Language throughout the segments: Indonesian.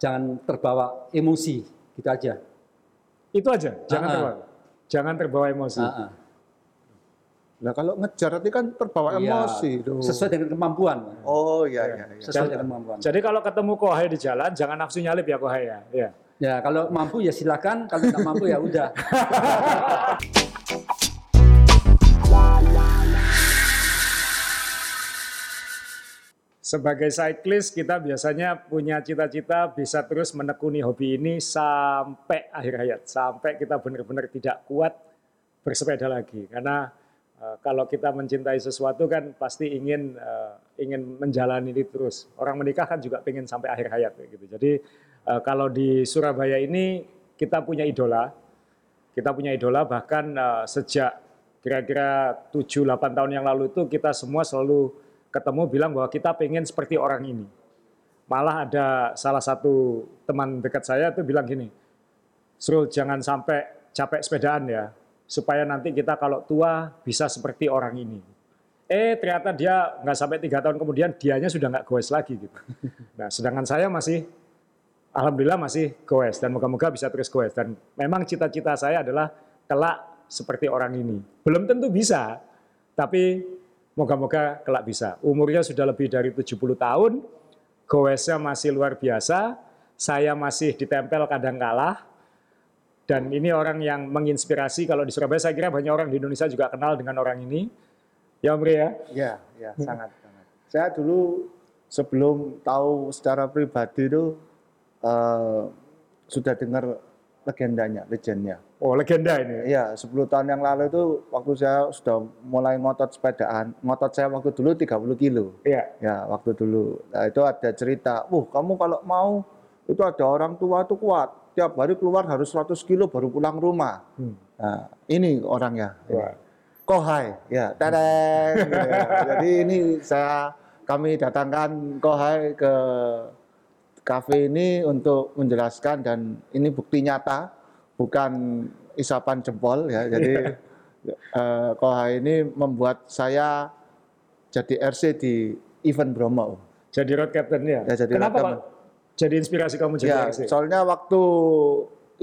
jangan terbawa emosi gitu aja. Itu aja, jangan Ah, ah. terbawa. Jangan terbawa emosi. Ah, ah. Nah kalau ngejar nanti kan terbawa Iya, emosi. Duh. Sesuai dengan kemampuan. Oh iya iya. iya. Sesuai dengan kemampuan. Jadi kalau ketemu kohai di jalan, jangan nafsu nyalip ya kohai ya. ya. Ya kalau mampu ya silakan, kalau tidak mampu ya udah. Sebagai cyclist kita biasanya punya cita-cita bisa terus menekuni hobi ini sampai akhir hayat, sampai kita benar-benar tidak kuat bersepeda lagi. Karena eh, kalau kita mencintai sesuatu kan pasti ingin eh, ingin menjalani ini terus. Orang menikah kan juga pengen sampai akhir hayat gitu. Jadi eh, kalau di Surabaya ini kita punya idola, kita punya idola bahkan eh, sejak kira-kira 7-8 tahun yang lalu itu kita semua selalu ketemu bilang bahwa kita pengen seperti orang ini. Malah ada salah satu teman dekat saya itu bilang gini, Srul jangan sampai capek sepedaan ya, supaya nanti kita kalau tua bisa seperti orang ini. Eh ternyata dia nggak sampai tiga tahun kemudian dianya sudah nggak goes lagi gitu. Nah sedangkan saya masih Alhamdulillah masih goes dan moga-moga bisa terus goes. Dan memang cita-cita saya adalah kelak seperti orang ini. Belum tentu bisa, tapi moga-moga kelak bisa. Umurnya sudah lebih dari 70 tahun, goesnya masih luar biasa, saya masih ditempel kadang kalah, dan ini orang yang menginspirasi. Kalau di Surabaya saya kira banyak orang di Indonesia juga kenal dengan orang ini. Ya Om ya? Ya, ya sangat sangat. Saya dulu sebelum tahu secara pribadi itu eh, sudah dengar legendanya, legendnya. Oh legenda ini. Iya, 10 tahun yang lalu itu waktu saya sudah mulai ngotot sepedaan. Ngotot saya waktu dulu 30 kilo. Iya. Ya, waktu dulu. Nah, itu ada cerita, "Wuh, kamu kalau mau itu ada orang tua itu kuat. Tiap hari keluar harus 100 kilo baru pulang rumah." Hmm. Nah, ini orangnya. Wah. Kohai, ya, tadeng. Ya, Jadi ini saya kami datangkan Kohai ke kafe ini untuk menjelaskan dan ini bukti nyata, bukan isapan jempol ya. Jadi eh, Kohai ini membuat saya jadi RC di event Bromo. Jadi road captain ya. Ya, jadi Kenapa Pak? Jadi inspirasi kamu jadi Ya, RC? soalnya waktu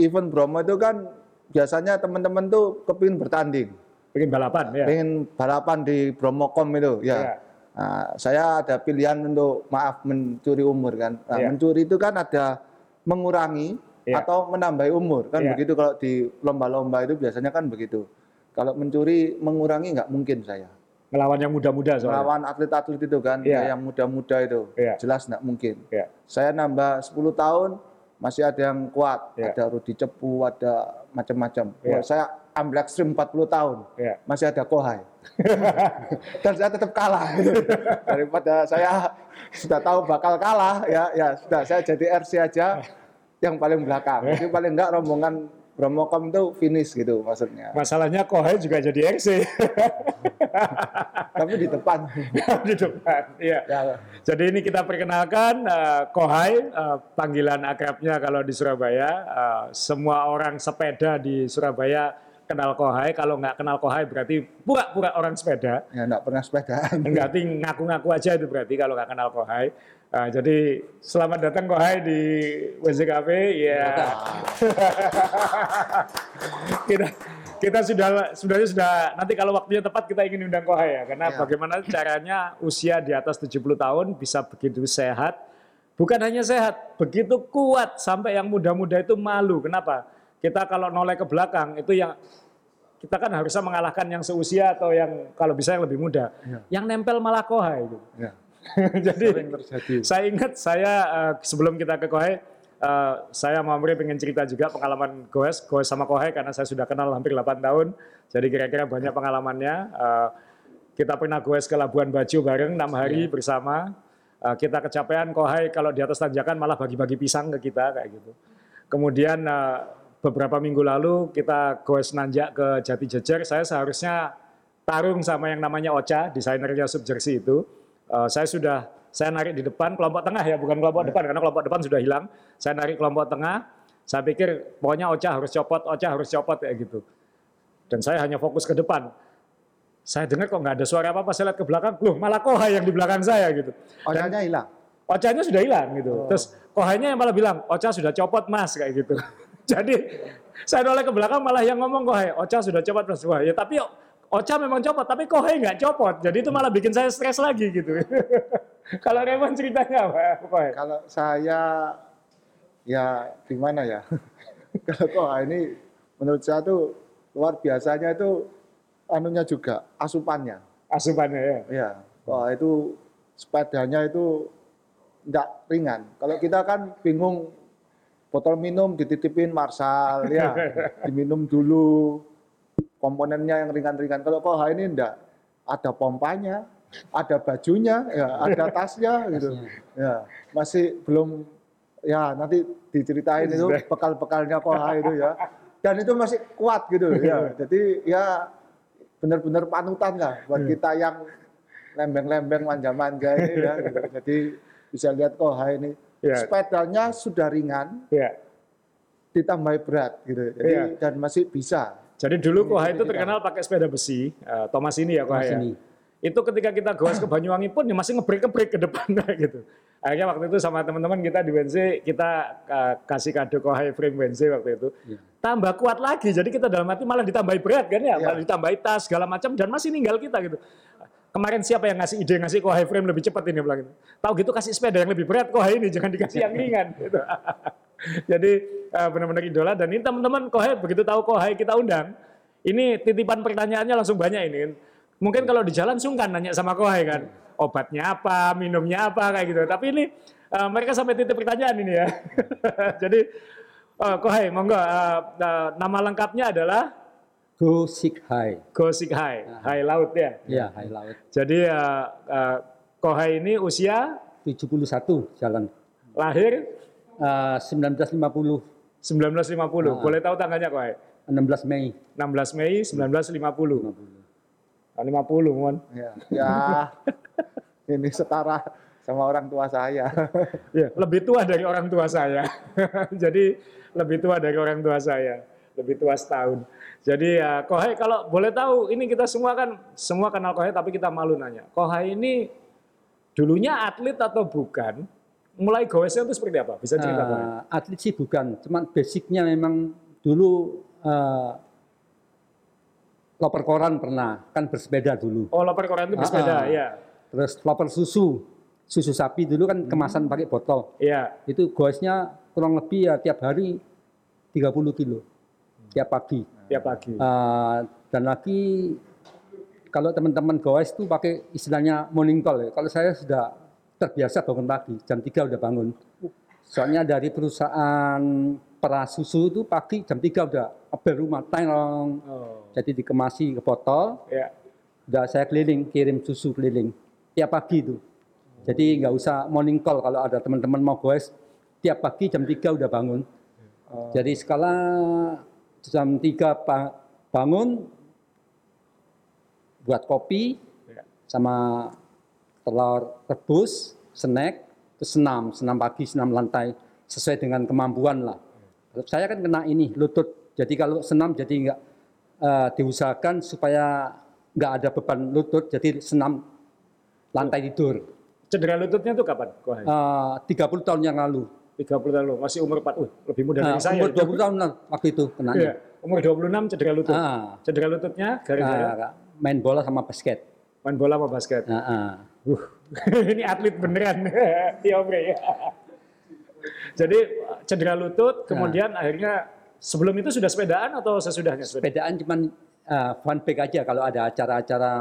event Bromo itu kan biasanya teman-teman tuh kepingin bertanding. Pengen balapan ya. pengen balapan di Bromocom itu ya. Iya. Nah, saya ada pilihan untuk maaf mencuri umur kan. Nah, Iya. Mencuri itu kan ada mengurangi Iya. atau menambah umur kan Iya. begitu kalau di lomba-lomba itu biasanya kan begitu. Kalau mencuri mengurangi nggak mungkin saya. Ngelawan yang muda-muda soalnya. Melawan atlet-atlet itu kan Iya. ya, yang muda-muda itu Iya. jelas nggak mungkin. Iya. Saya nambah 10 tahun masih ada yang kuat, Iya. ada Rudi Cepu, ada macam-macam. Iya. Wah, Saya ambil ekstrim 40 tahun Iya. masih ada kohai. Dan saya tetap kalah gitu. Daripada saya sudah tahu bakal kalah, ya ya sudah saya jadi RC aja yang paling belakang. Jadi paling enggak rombongan Bromocom itu finish gitu maksudnya. Masalahnya Kohai juga jadi RC Tapi di depan. di depan. Iya. ya, Jadi ini kita perkenalkan eh, Kohai, eh, panggilan akrabnya kalau di Surabaya. Eh, semua orang sepeda di Surabaya kenal Kohai. Kalau nggak kenal Kohai berarti pura-pura orang sepeda. ya enggak pernah sepedaan. Berarti ngaku-ngaku aja itu berarti kalau nggak kenal Kohai. Eh, jadi selamat datang Kohai di WZKP. Ya. kita kita sudah sebenarnya sudah nanti kalau waktunya tepat kita ingin undang Kohai ya karena Ya. bagaimana caranya usia di atas 70 tahun bisa begitu sehat bukan hanya sehat begitu kuat sampai yang muda-muda itu malu kenapa kita kalau noleh ke belakang itu yang kita kan harusnya mengalahkan yang seusia atau yang kalau bisa yang lebih muda Ya. yang nempel malah Kohai gitu. Ya. jadi saya ingat saya eh, sebelum kita ke Kohai eh, saya mau Amri pengen cerita juga pengalaman goes, goes sama Kohai karena saya sudah kenal hampir 8 tahun. Jadi kira-kira banyak pengalamannya. Eh, kita pernah goes ke Labuan Bajo bareng 6 hari bersama. Eh, kita kecapean Kohai kalau di atas tanjakan malah bagi-bagi pisang ke kita kayak gitu. Kemudian eh, beberapa minggu lalu kita goes nanjak ke Jati Jejer. Saya seharusnya tarung sama yang namanya Ocha, desainernya sub jersey itu. Eh, saya sudah saya narik di depan kelompok tengah ya, bukan kelompok depan karena kelompok depan sudah hilang. Saya narik kelompok tengah. Saya pikir pokoknya Ocha harus copot, Ocha harus copot kayak gitu. Dan saya hanya fokus ke depan. Saya dengar kok nggak ada suara apa-apa, saya lihat ke belakang, loh malah Koha yang di belakang saya gitu. Onyanya hilang. Ocanya sudah hilang gitu. Oh. Terus kohainya yang malah bilang, Ocha sudah copot mas kayak gitu. Jadi saya noleh ke belakang malah yang ngomong kohai, Ocha sudah copot mas. Wah ya tapi Ocha memang copot, tapi kohai nggak copot. Jadi itu malah bikin saya stres lagi gitu. Kalau Raymond ceritanya apa? Kohai? Kalau saya ya gimana ya? Kalau kok ini menurut saya tuh luar biasanya itu anunya juga asupannya. Asupannya ya. Ya, wah itu sepedanya itu enggak ringan. Kalau kita kan bingung botol minum dititipin Marshall ya, diminum dulu komponennya yang ringan-ringan. Kalau kok ini enggak ada pompanya, ada bajunya, ya, ada tasnya gitu. Ya, masih belum ya nanti diceritain itu bekal-bekalnya Koha itu ya. Dan itu masih kuat gitu ya. Jadi ya benar-benar panutan lah buat kita yang lembeng-lembeng manja-manja ini ya. gitu. Jadi bisa lihat Koha ini Ya. sepedanya sudah ringan Ya. ditambah berat gitu. Jadi Iya. dan masih bisa. Jadi dulu Kohai jadi itu terkenal pakai sepeda besi, eh, Thomas ini ya Kohai Thomas ya. ini. Itu ketika kita goes ke Banyuwangi pun ya masih ngebrek-ngebrek ke depannya gitu. Akhirnya waktu itu sama teman-teman kita di WNC kita eh, kasih kado Kohai frame WNC waktu itu. Iya. Tambah kuat lagi, jadi kita dalam hati malah ditambahi berat kan ya, Iya. malah ditambahi tas segala macam dan masih ninggal kita gitu. Kemarin siapa yang ngasih ide ngasih Kohai frame lebih cepat ini bilang gitu. Tahu gitu kasih sepeda yang lebih berat Kohai ini, jangan dikasih yang ringan gitu. Jadi eh, benar-benar idola dan ini teman-teman Kohai begitu tahu Kohai kita undang, ini titipan pertanyaannya langsung banyak ini. Mungkin kalau di jalan sungkan nanya sama Kohai kan, obatnya apa, minumnya apa kayak gitu. Tapi ini eh, mereka sampai titip pertanyaan ini ya. Jadi eh, Kohai, monggo nama lengkapnya adalah Go Sik Hai. Gosik Hai, Hai Laut ya. Ya, Hai Laut. Jadi eh, eh, Kohai ini usia 71 jalan. lahir Eh, 1950, 1950. Boleh tahu tanggalnya Kohai? 16 Mei. 16 Mei 1950. Ah, 50, mon. Ya, ya ini setara sama orang tua saya. Ya, lebih tua dari orang tua saya. Jadi lebih tua dari orang tua saya, lebih tua setahun. Jadi ya Kohai kalau boleh tahu ini kita semua kan semua kenal Kohai tapi kita malu nanya. Kohai ini dulunya atlet atau bukan? Mulai goesnya itu seperti apa? Bisa cerita Kohai? Eh, atlet sih bukan, cuman basicnya memang dulu eh, loper koran pernah, kan bersepeda dulu. Oh, loper koran itu bersepeda, Ah, ah. ya. Terus loper susu, susu sapi dulu kan kemasan pakai botol. Iya. Itu goesnya kurang lebih ya tiap hari 30 kilo, tiap pagi. Tiap pagi. Eh, dan lagi kalau teman-teman goes itu pakai istilahnya morning call ya. Kalau saya sudah terbiasa bangun pagi, jam 3 udah bangun. Soalnya dari perusahaan susu itu pagi jam 3 udah apel rumah, tayang. Oh, Jadi dikemasi ke botol, ya. udah saya keliling, kirim susu keliling. Tiap pagi itu. Jadi nggak usah morning call kalau ada teman-teman mau goes, tiap pagi jam 3 udah bangun. Jadi skala jam 3 pa- bangun, buat kopi, Ya. sama telur rebus, snack, terus senam, senam pagi, senam lantai, sesuai dengan kemampuan lah. Kalau Saya kan kena ini, lutut. Jadi kalau senam jadi nggak eh, diusahakan supaya nggak ada beban lutut, jadi senam lantai tidur. Cedera lututnya itu kapan? Eh, 30 tahun yang lalu. 30 tahun lalu, masih umur 4, uh, lebih muda Nah, dari saya. umur 20 tahun lah waktu itu Iya, kenanya. umur 26 cedera lutut. Ah, Cedera lututnya gara-gara nah, main bola sama basket. main bola sama basket. Nah, ah. Uh, ini atlet beneran, ya Om Rey. Jadi cedera lutut, kemudian akhirnya sebelum itu sudah sepedaan atau sesudahnya sepeda? Sepedaan cuman eh, fun bag aja kalau ada acara-acara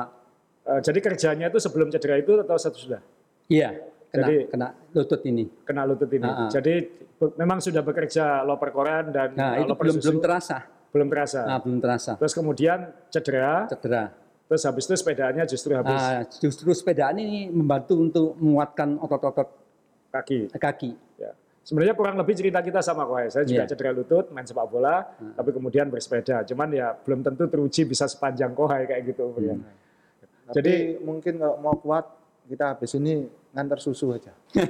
Eh, jadi kerjanya itu sebelum cedera itu atau sesudah? Iya, kena, Jadi- kena lutut ini. Kena lutut ini. Ah, ah. Jadi be- memang sudah bekerja loper koran dan eh, Nah, itu loper belum susu belum terasa. belum terasa. Nah, belum terasa. Terus kemudian cedera, Cedera. terus habis itu sepedaannya justru habis Nah, justru sepedaan ini membantu untuk menguatkan otot-otot kaki. kaki. Ya. Sebenarnya kurang lebih cerita kita sama Kohai. Saya juga Iya. cedera lutut, main sepak bola, tapi kemudian bersepeda. Cuman ya belum tentu teruji bisa sepanjang Kohai kayak gitu. Ya. Jadi Jadi- mungkin kalau mau kuat kita habis ini ngantar susu aja.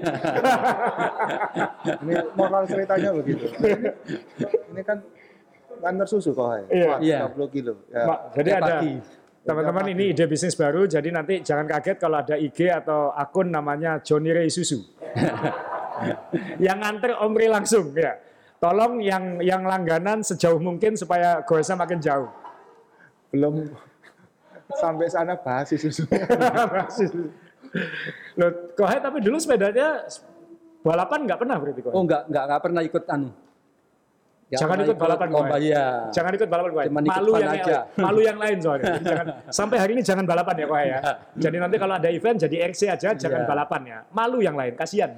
ini moral ceritanya begitu. Ini, ini kan ngantar susu kok, Iya. Iya. 30 kilo. Ya. Mak, jadi ada pagi. Teman-teman ini ide bisnis baru, jadi nanti jangan kaget kalau ada IG atau akun namanya Johnny Ray Susu. yang nganter Om Ray langsung ya. Tolong yang yang langganan sejauh mungkin supaya goesnya makin jauh. belum sampai sana bahas susu. Loh, Kohai tapi dulu sepedanya balapan nggak pernah berarti Kohai? Oh enggak, enggak, enggak pernah ikut anu. Enggak Jangan ikut balapan, lomba Kohai. ya. Jangan ikut balapan. Cuman ikut Malu yang aja. malu yang lain soalnya. Jadi jangan sampai hari ini jangan balapan ya Kohai ya. Jadi nanti kalau ada event jadi RC aja jangan Iya. balapan ya. Malu yang lain, kasihan.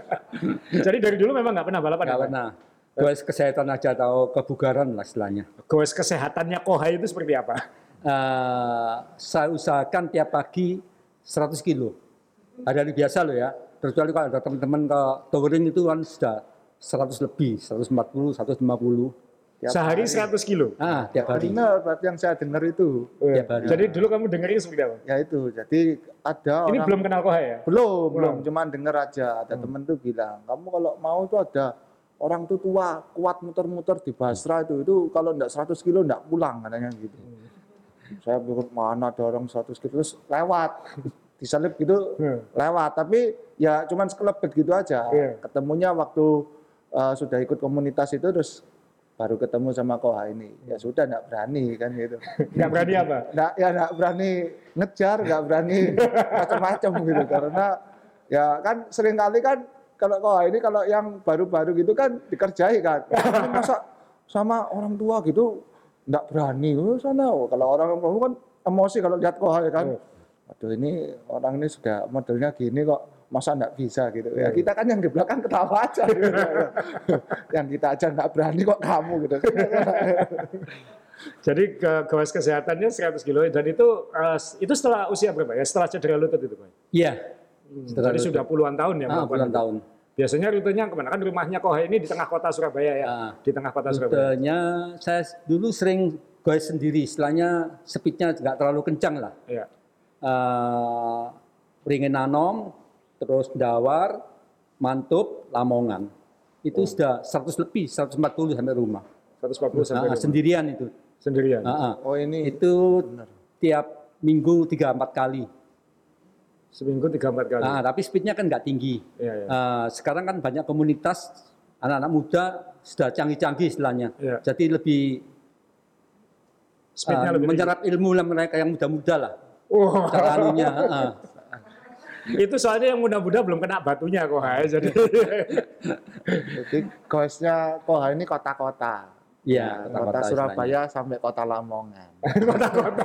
jadi dari dulu memang nggak pernah balapan. ya, Enggak Kohai? pernah. Goes kesehatan aja atau kebugaran lah istilahnya. Goes kesehatannya Kohai itu seperti apa? Eh, saya usahakan tiap pagi 100 kilo. Hari-hari biasa loh ya. Kecuali kalau ada teman-teman ke touring itu kan sudah 100 lebih, 140, 150. Tiap Sehari hari. 100 kilo. Ah, tiap hari. Benar, berarti yang saya dengar itu. Tiap hari. Jadi dulu kamu dengerin seperti apa? Ya itu, jadi ada Ini orang belum kenal Kohai ya? belum, belum, Belum. cuman dengar aja. Ada temen tuh bilang, kamu kalau mau tuh ada orang tuh tua, kuat muter-muter di Basra itu, itu kalau enggak 100 kilo enggak pulang katanya gitu. Saya pikir mana ada orang 100 kilo terus lewat. Disalip gitu Hmm. lewat, tapi ya cuman sekelebet gitu aja. Iya. Ketemunya waktu uh, sudah ikut komunitas itu terus baru ketemu sama Koha ini. Ya sudah enggak berani kan gitu. Nggak berani apa? nggak ya nggak berani ngejar nggak berani macam-macam gitu karena ya kan sering kali kan kalau kau ini kalau yang baru-baru gitu kan dikerjai kan masa sama orang tua gitu nggak berani oh, sana oh, kalau orang yang kan emosi kalau lihat kau kan aduh ini orang ini sudah modelnya gini kok masa nggak bisa gitu ya kita kan yang di belakang ketawa aja gitu. yang kita aja nggak berani kok kamu gitu Jadi ke goes kesehatannya 100 kilo dan itu eh, itu setelah usia berapa ya? Setelah cedera lutut itu, Pak. Iya. Jadi sudah puluhan tahun ya Ah, bulan itu. tahun. Biasanya rutenya ke mana? Kan rumahnya Kohai ini di tengah kota Surabaya ya. Ah. Di tengah kota Surabaya. Rutenya saya dulu sering goes sendiri, istilahnya speednya nggak terlalu kencang lah. Ya. Eh, Ringin Anom, terus Dawar, Mantup, Lamongan. Itu sudah 100 lebih, 140 sampai rumah. 140 sampai Ah, rumah. sendirian itu. sendirian. Ah, ah. oh ini Itu tiap minggu 3-4 kali. Seminggu 3-4 kali. Ah, tapi speednya kan nggak tinggi. Iya, iya. Eh, sekarang kan banyak komunitas anak-anak muda sudah canggih-canggih istilahnya. Iya. Jadi lebih Speednya eh, lebih tinggi. menyerap ilmu lah mereka yang muda-muda lah. Oh, Cara anunya. ah. itu soalnya yang muda-muda belum kena batunya Kohai. Jadi Jadi goesnya Koha ini kota-kota. Iya, kota, kota-kota Surabaya sampai kota Lamongan. kota-kota.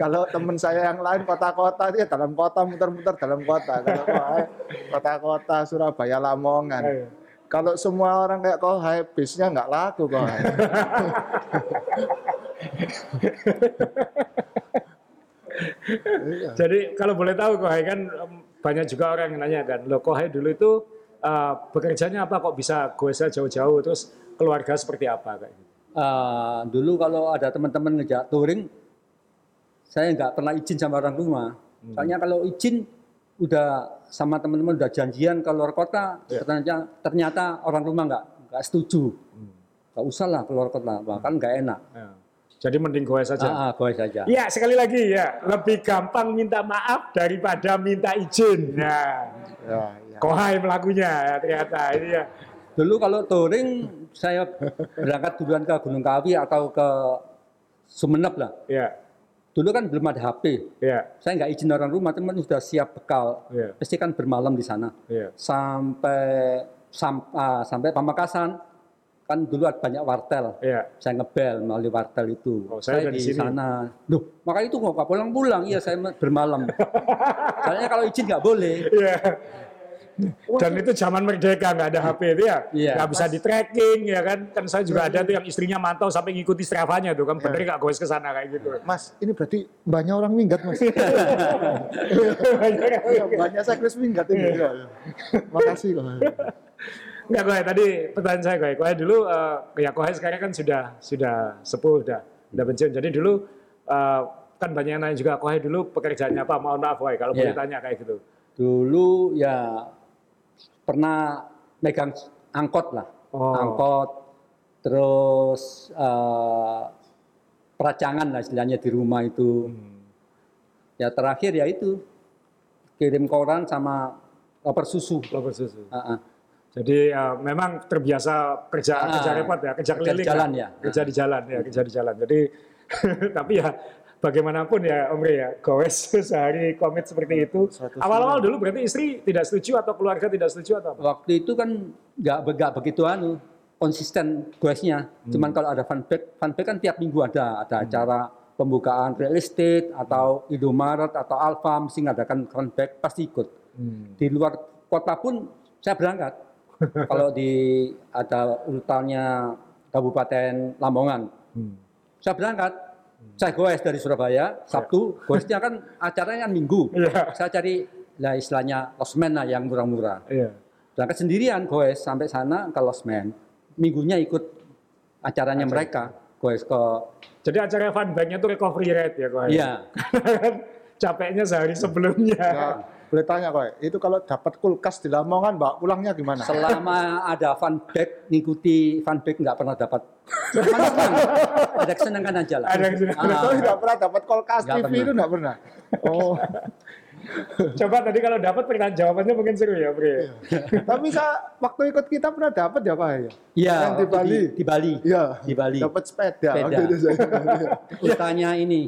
Kalau teman saya yang lain kota-kota dia dalam kota muter-muter dalam kota. Kalau kota-kota Surabaya Lamongan. Ayo. Kalau semua orang kayak Kohai bisnya nggak laku Kohai. Jadi kalau boleh tahu Kohai kan banyak juga orang yang nanya kan, lo Kohai dulu itu eh, bekerjanya apa kok bisa goesnya jauh-jauh terus keluarga seperti apa kayak gitu. Eh, dulu kalau ada teman-teman ngejak touring, saya nggak pernah izin sama orang rumah. Hmm. Soalnya kalau izin udah sama teman-teman udah janjian ke luar kota, Ya. ternyata, ternyata orang rumah nggak nggak setuju. Hmm. Usah lah keluar kota, bahkan nggak enak. Ya. Jadi mending goes saja. Ah, ah, goes saja. Ya sekali lagi ya lebih gampang minta maaf daripada minta izin. Nah, Ya, ya. Kohai melakunya ya, ternyata ini ya. Dulu kalau touring saya berangkat duluan ke Gunung Kawi atau ke Sumeneb lah. Ya, Dulu kan belum ada HP. ya, Saya nggak izin orang rumah, teman sudah siap bekal. ya, Pasti kan bermalam di sana. ya. Sampai sam, ah, sampai Pamekasan kan dulu ada banyak wartel. ya. Saya ngebel melalui wartel itu. Oh, saya udah di di sini. sana. Duh, maka itu nggak pulang-pulang. Iya, saya bermalam. Soalnya kalau izin nggak boleh. Iya. Dan itu zaman merdeka nggak ada HP itu ya, Iya. nggak bisa di tracking ya kan. Kan saya juga ada tuh yang istrinya mantau sampai ngikuti strafanya tuh kan Iya. bener nggak goes ke sana kayak gitu. Mas, ini berarti banyak orang minggat mas. banyak cyclist minggat ini. Makasih kok. Nggak Kohai, tadi pertanyaan saya Kohai. Kohai dulu, eh, ya Kohai sekarang kan sudah sudah sepuh, udah, udah pensiun. Jadi dulu eh, kan banyak yang nanya juga, Kohai dulu pekerjaannya apa? Mohon maaf Kohai, kalau boleh Iya. tanya kayak gitu. Dulu ya pernah megang angkot lah. Oh. Angkot, terus eh, peracangan lah istilahnya di rumah itu. Ya terakhir ya itu kirim koran sama lapar susu. Lover susu. Ah, ah. Jadi ya, memang terbiasa kerja Ah, kerja repot ya, kerja kerja keliling jalan lah. ya. kerja di jalan ya, kerja di jalan. Jadi tapi ya bagaimanapun ya Om Rey ya, gowes sehari komit seperti itu. Awal-awal dulu berarti istri tidak setuju atau keluarga tidak setuju atau apa? Waktu itu kan nggak begitu anu konsisten goesnya. Cuman kalau ada funback, funback kan tiap minggu ada ada acara pembukaan real estate atau Indomaret atau Alfa mesti ngadakan funback pasti ikut. Di luar kota pun saya berangkat. kalau di ada urutannya Kabupaten Lamongan, saya berangkat. Saya goes dari Surabaya, Sabtu, goesnya kan acaranya kan Minggu. Iya. Saya cari lah istilahnya losmen lah yang murah-murah. Iya. Berangkat sendirian goes sampai sana ke losmen. Minggunya ikut acaranya mereka. Goes ke Jadi acara fun back-nya itu recovery rate ya kok. Iya. Capeknya sehari sebelumnya. Ya, boleh tanya kok, itu kalau dapat kulkas di Lamongan, Mbak, pulangnya gimana? selama ada fun bag ngikuti fun bag nggak pernah dapat. Cuman senang. Ada kesenangan aja lah. Ada kesenangan. Ah, Kalau tidak pernah dapat kulkas Nggak TV pernah. itu enggak pernah. Oh, Coba tadi kalau dapat pertanyaan jawabannya mungkin seru ya, Bre. tapi saya waktu ikut kita pernah dapat ya Pak ya? Iya, Yang di Bali. Di, di Bali. Iya. Di Bali. Dapat sepeda. Sepeda. waktu itu saya. Urutannya ini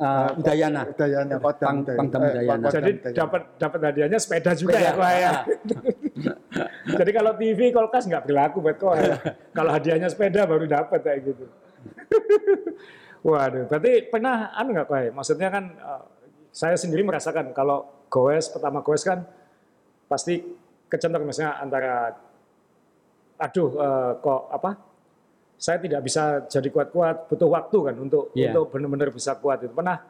uh, Udayana. Udayana, Kodam Pang- Udayana. Pangdam Udayana. Jadi dapat dapat hadiahnya sepeda juga Sepeda. ya, Kok ya. Ah. Jadi kalau TV, kulkas nggak berlaku buat kok. ya. kalau hadiahnya sepeda baru dapat kayak gitu. Waduh, berarti pernah anu nggak kok? Maksudnya kan eh, saya sendiri merasakan kalau goes pertama goes kan pasti kecentang misalnya antara aduh eh, kok apa? Saya tidak bisa jadi kuat-kuat, butuh waktu kan untuk Iya. untuk benar-benar bisa kuat itu. Pernah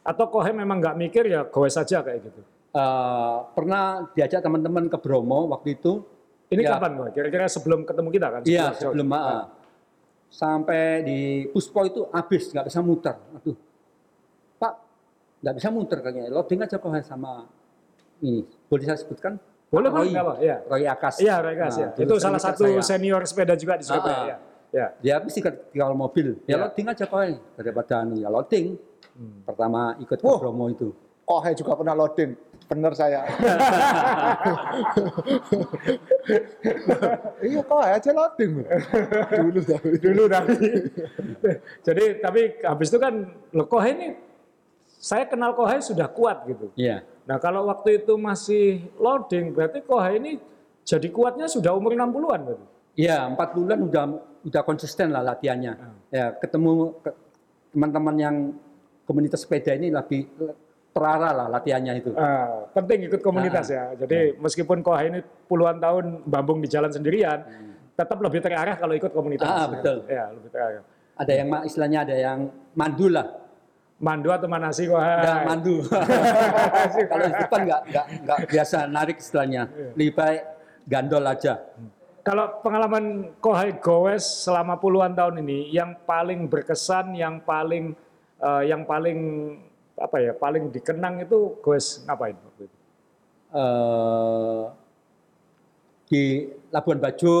atau kohe memang nggak mikir ya goes saja kayak gitu. Uh, pernah diajak teman-teman ke Bromo waktu itu. Ini Ya. kapan kok? Kira-kira sebelum ketemu kita kan? Iya, Sebelum- sebelum ah. Sampai di Puspo itu habis, nggak bisa muter. Aduh, Pak, nggak bisa muter kayaknya. Loading aja kok sama ini. Boleh saya sebutkan? Boleh, Roy, apa, iya. Roy Akas. Iya, Regas Nah, ya. Itu salah satu saya. senior sepeda juga di Surabaya. Ah. ya. Ya. Dia habis kalau mobil. Ya Iya. loading aja kok daripada anu ya loading. Hmm. Pertama ikut ke Oh. Bromo itu. Kohe juga pernah loading. Bener saya. iya, Kohe aja loading. Dulu tapi. Dulu tapi. Jadi tapi habis itu kan Kohai ini saya kenal Kohai sudah kuat gitu. Iya. Nah kalau waktu itu masih loading berarti Kohai ini jadi kuatnya sudah umur 60-an berarti. Iya, empat bulan udah udah konsisten lah latihannya. Ya, ketemu ke- teman-teman yang komunitas sepeda ini lebih terarah lah latihannya itu. Ah, penting ikut komunitas ya. Jadi meskipun Kohai ini puluhan tahun bambung di jalan sendirian, tetap lebih terarah kalau ikut komunitas. Ah, betul. Ya, lebih terarah. Ada yang istilahnya ada yang mandu lah. Mandu atau manasi Kohai? Enggak mandu. Kalau di depan nggak nggak nggak biasa narik istilahnya. Lebih baik gandol aja. Kalau pengalaman Kohai Gowes selama puluhan tahun ini, yang paling berkesan, yang paling eh, yang paling apa ya, paling dikenang itu Gowes ngapain waktu itu? Eh, di Labuan Bajo,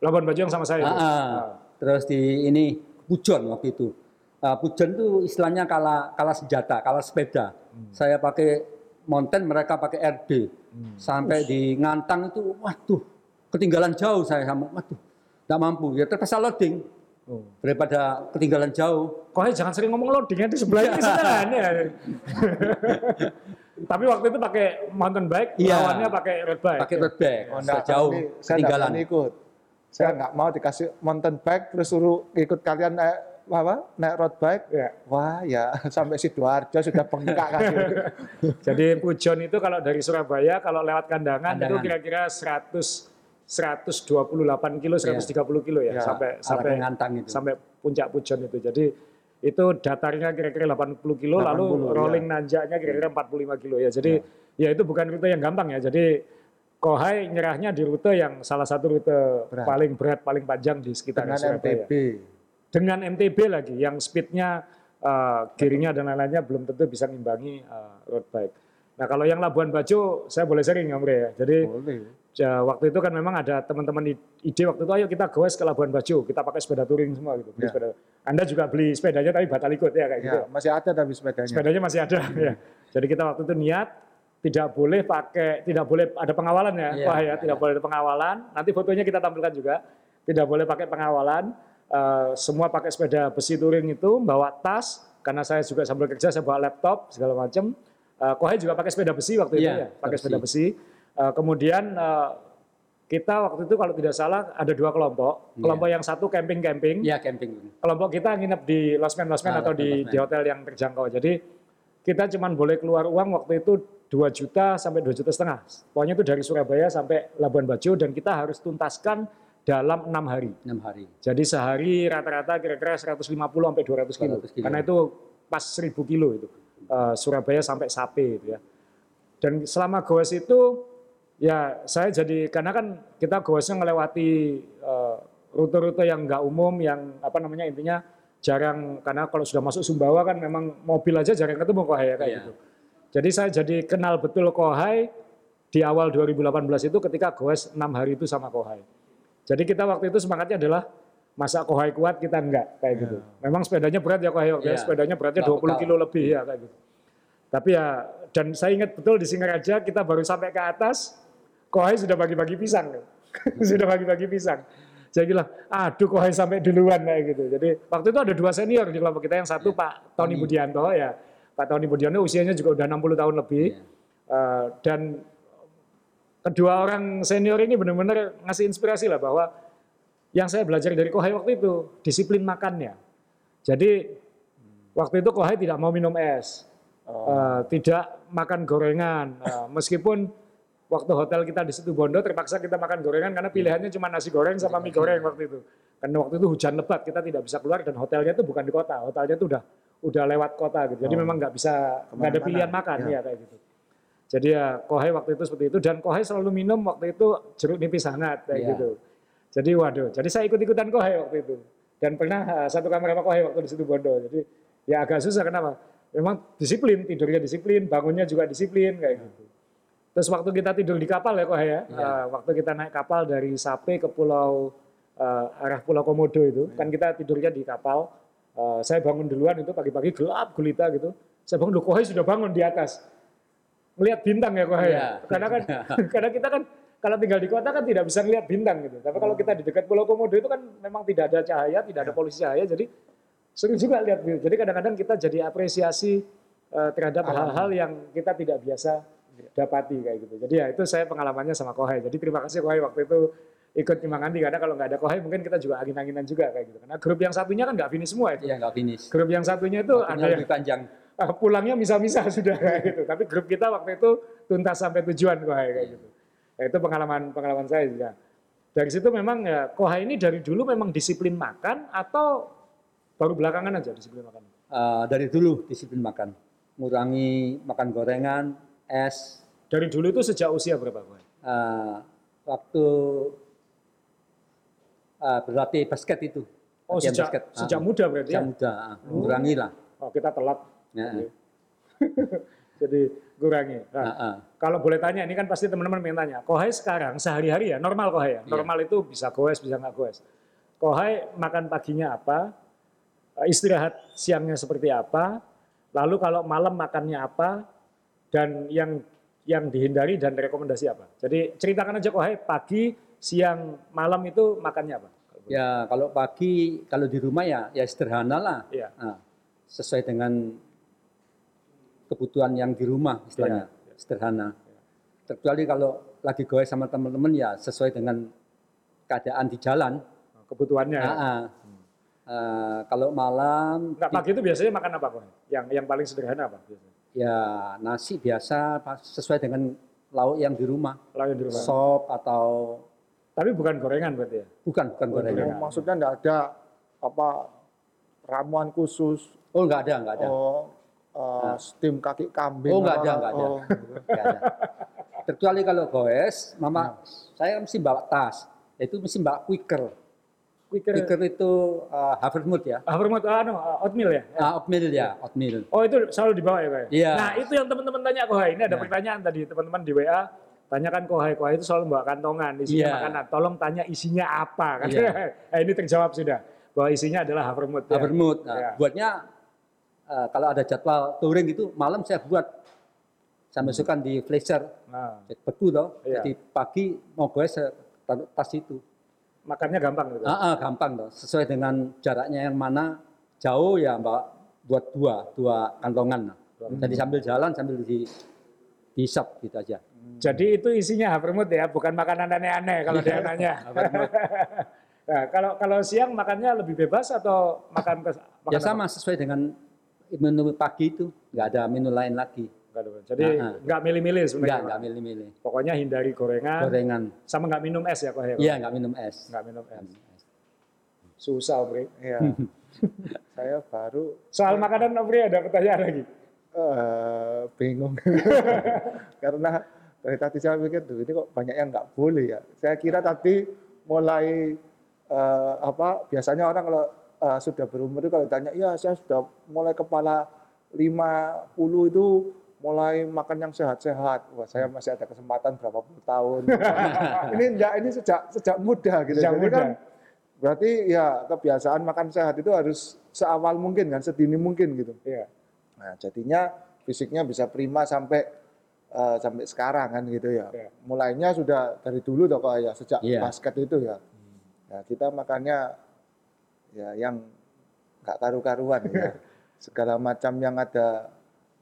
Labuan Bajo yang sama saya. Ah, ah. terus di ini Pujon waktu itu. Ah, Pujon itu istilahnya kala kala senjata, kala sepeda. Saya pakai mountain, mereka pakai RB. Sampai di Ngantang itu, waduh, ketinggalan jauh saya sama, waduh, nggak mampu. Ya terpaksa loading Oh. daripada ketinggalan jauh. Kohai jangan sering ngomong loadingnya di sebelah ini sebenarnya. Tapi waktu itu pakai mountain bike, Iya. lawannya pakai road bike. Pakai road bag, Oh, enggak, jauh saya ketinggalan. berani ikut. Saya nggak mau dikasih mountain bike terus suruh ikut kalian naik apa? Naik road bike. Ya. Wah, ya sampai Sidoarjo sudah bengkak kaki. Jadi Pujon itu kalau dari Surabaya kalau lewat kandangan, itu Kandangan. kira-kira 100 128 kilo, 130 kilo ya, Ya, sampai sampai Ngantang itu. sampai puncak Pujon itu. Jadi itu datarnya kira-kira 80 kilo, 80, lalu ya. rolling nanjaknya kira-kira 45 kilo ya. Jadi ya. itu bukan rute yang gampang ya. Jadi Kohai nyerahnya di rute yang salah satu rute Berat. paling berat, paling panjang di sekitar Dengan Surabaya MTB. dengan MTB lagi yang speednya uh, kirinya dan lain-lainnya belum tentu bisa ngimbangi uh, road bike. Nah kalau yang Labuan Bajo saya boleh sharing Om Re ya. Jadi Boleh. Ja, waktu itu kan memang ada teman-teman ide waktu itu ayo kita goes ke Labuan Bajo, kita pakai sepeda touring semua gitu. Beli Ya. sepeda. Anda juga beli sepedanya tapi batal ikut ya kayak gitu. Ya, masih ada tapi sepedanya. Sepedanya masih ada ya. Jadi kita waktu itu niat tidak boleh pakai tidak boleh ada pengawalan ya, Iya, Wah ya, tidak boleh ada pengawalan. Nanti fotonya kita tampilkan juga. Tidak boleh pakai pengawalan. Eh, semua pakai sepeda besi touring itu, bawa tas karena saya juga sambil kerja saya bawa laptop segala macam. Eh, Kohai juga pakai sepeda besi waktu itu Iya, ya, pakai besi. sepeda besi. Eh, kemudian eh, kita waktu itu kalau tidak salah ada dua kelompok. Iya. Kelompok yang satu camping-camping, Iya camping. kelompok kita nginep di losmen-losmen Ah, atau di, di hotel yang terjangkau. Jadi kita cuma boleh keluar uang waktu itu 2 juta sampai 2 juta setengah. Pokoknya itu dari Surabaya sampai Labuan Bajo dan kita harus tuntaskan dalam enam hari. enam hari. Jadi sehari rata-rata kira-kira 150 sampai 200 kilo. 200 kilo. Karena itu pas 1000 kilo itu. Eh, Surabaya sampai Sape itu ya. Dan selama goes itu ya saya jadi karena kan kita goesnya melewati eh, rute-rute yang nggak umum yang apa namanya intinya jarang karena kalau sudah masuk Sumbawa kan memang mobil aja jarang ketemu Kohai ya kayak Iya. gitu. Jadi saya jadi kenal betul Kohai di awal 2018 itu ketika goes 6 hari itu sama Kohai. Jadi kita waktu itu semangatnya adalah masa Kohai kuat kita enggak kayak gitu. Memang sepedanya berat ya Kohai, waktu itu Iya. sepedanya beratnya Nggak 20 bekal. kilo lebih ya kayak gitu. Tapi ya dan saya ingat betul di Singaraja kita baru sampai ke atas, Kohai sudah bagi-bagi pisang. sudah bagi-bagi pisang. Saya bilang, aduh Kohai sampai duluan kayak gitu. Jadi waktu itu ada dua senior di kelompok kita, yang satu Pak Tony. Budianto ya. Pak Tony Budianto usianya juga udah 60 tahun lebih. Iya. Eh, dan kedua orang senior ini benar-benar ngasih inspirasi lah bahwa yang saya belajar dari Kohai waktu itu disiplin makannya. Jadi waktu itu Kohai tidak mau minum es, Eh, tidak makan gorengan, Eh, meskipun waktu hotel kita di situ Bondo terpaksa kita makan gorengan karena pilihannya cuma nasi goreng sama mie goreng waktu itu. Karena waktu itu hujan lebat kita tidak bisa keluar dan hotelnya itu bukan di kota, hotelnya itu udah udah lewat kota gitu. Jadi Oh. memang nggak bisa nggak ada pilihan makan ya. ya kayak gitu. Jadi ya Kohai waktu itu seperti itu dan Kohai selalu minum waktu itu jeruk nipis hangat kayak Iya. gitu. Jadi waduh, jadi saya ikut-ikutan Kohai waktu itu. Dan pernah eh, satu kamar sama Kohai waktu di situ Bondo. Jadi ya agak susah kenapa? Memang disiplin, tidurnya disiplin, bangunnya juga disiplin kayak gitu. Terus waktu kita tidur di kapal ya Kohai ya, Iya. eh, waktu kita naik kapal dari Sape ke pulau eh, arah Pulau Komodo itu, kan kita tidurnya di kapal. Eh, saya bangun duluan itu pagi-pagi gelap gulita gitu. Saya bangun, loh Kohai sudah bangun di atas. Melihat bintang ya Kohai ya. Iya. Karena kan karena kita kan kalau tinggal di kota kan tidak bisa lihat bintang gitu. Tapi kalau kita di dekat Pulau Komodo itu kan memang tidak ada cahaya, tidak ada polusi cahaya, jadi seru juga lihat view. Jadi kadang-kadang kita jadi apresiasi eh, terhadap hal-hal yang kita tidak biasa dapati kayak gitu. Jadi ya itu saya pengalamannya sama Kohai. Jadi terima kasih Kohai waktu itu ikut Imang Andi karena kalau nggak ada Kohai mungkin kita juga angin-anginan juga kayak gitu. Karena grup yang satunya kan nggak finish semua itu. Iya nggak finish. Grup yang satunya itu Waktunya ada yang lebih panjang. ah, pulangnya misah-misah sudah kayak gitu. Tapi grup kita waktu itu tuntas sampai tujuan Kohai kayak gitu. Ya, itu pengalaman pengalaman saya juga. Dari situ memang ya Kohai ini dari dulu memang disiplin makan atau baru belakangan aja disiplin makan. Eh, dari dulu disiplin makan, ngurangi makan gorengan, es. Dari dulu itu sejak usia berapa? Eh, waktu eh, berlatih basket itu. Oh latihan sejak basket. sejak Ah, muda berarti sejak ya? muda, ah, mengurangi lah. Oh kita telat. Ya. Jadi kurangi. Nah, ah, ah. kalau boleh tanya, ini kan pasti teman-teman pengen tanya. Kohai sekarang sehari-hari ya, normal Kohai ya? Iya. Normal itu bisa goes, bisa nggak goes. Kohai makan paginya apa? Eh, Istirahat siangnya seperti apa? Lalu kalau malam makannya apa? Dan yang yang dihindari dan rekomendasi apa? Jadi ceritakan aja Kohai pagi, siang, malam itu makannya apa? Ya kalau pagi kalau di rumah ya ya sederhana lah. Iya. Ah, sesuai dengan kebutuhan yang di rumah istilahnya Iya. sederhana. Kecuali kalau lagi goes sama teman-teman ya sesuai dengan keadaan di jalan. Kebutuhannya ya. Ah, ah. Eh, kalau malam Nggak, pagi itu biasanya makan apa Kohai? Yang yang paling sederhana apa? biasanya? Ya nasi biasa sesuai dengan lauk yang di rumah. Yang di rumah. Sop atau Tapi bukan gorengan berarti ya? bukan bukan gorengan. Maksudnya enggak ada apa ramuan khusus Oh enggak ada enggak ada. oh eh, steam kaki kambing Oh, enggak ada, enggak ada. oh, Enggak ada. Kalau goes, mama saya mesti bawa tas. Itu mesti bawa quicker. Quicker. Quicker itu uh, Havermut ya. Ah, hormat, ah, anu, ah, oatmeal ya? Ah, oatmeal ya, oatmeal. Oh itu selalu dibawa ya Pak? ya? Iya. Nah itu yang teman-teman tanya kok, ini ada Iya. pertanyaan tadi teman-teman di WA. tanyakan kohai kohai itu selalu bawa kantongan isinya Iya. makanan. Tolong tanya isinya apa kan? Iya. eh, ini terjawab sudah bahwa isinya adalah havermut. ya. Havermut. Nah, Iya. Buatnya eh, kalau ada jadwal touring itu malam saya buat saya masukkan di flasher Nah, beku toh. Iya. Jadi pagi mau gue saya taruh tas itu. Makannya gampang gitu. Ah, ah, gampang toh. Sesuai dengan jaraknya yang mana jauh ya mbak buat dua dua kantongan. Jadi sambil jalan sambil di dihisap gitu aja. Jadi itu isinya havermut ya, bukan makanan aneh-aneh kalau dia nanya. nah, kalau kalau siang makannya lebih bebas atau makan ke makan Ya apa? sama sesuai dengan menu pagi itu nggak ada menu lain lagi. Enggak ada. Jadi Ah, ah. nggak milih-milih Nggak sebenarnya. nggak milih-milih. Pokoknya hindari gorengan, Gorengan. sama nggak minum es ya kok ya. Iya nggak minum es. Nggak minum es. Susah Omri. Iya. saya baru Soal makanan Omri ada pertanyaan lagi. eh, bingung karena dari tadi saya pikir tuh ini kok banyak yang nggak boleh ya. Saya kira tadi mulai eh, apa biasanya orang kalau eh, sudah berumur itu kalau ditanya ya saya sudah mulai kepala 50 itu mulai makan yang sehat-sehat. Wah, saya masih ada kesempatan berapa puluh tahun. ini enggak ini sejak sejak muda gitu. Sejak Jadi muda. kan berarti ya kebiasaan makan sehat itu harus seawal mungkin kan, sedini mungkin gitu. Iya. Nah, jadinya fisiknya bisa prima sampai eh, sampai sekarang kan gitu ya. Iya. Mulainya sudah dari dulu toh Kak, ya, sejak Iya. basket itu ya. Ya, kita makannya ya yang nggak karu-karuan ya. Segala macam yang ada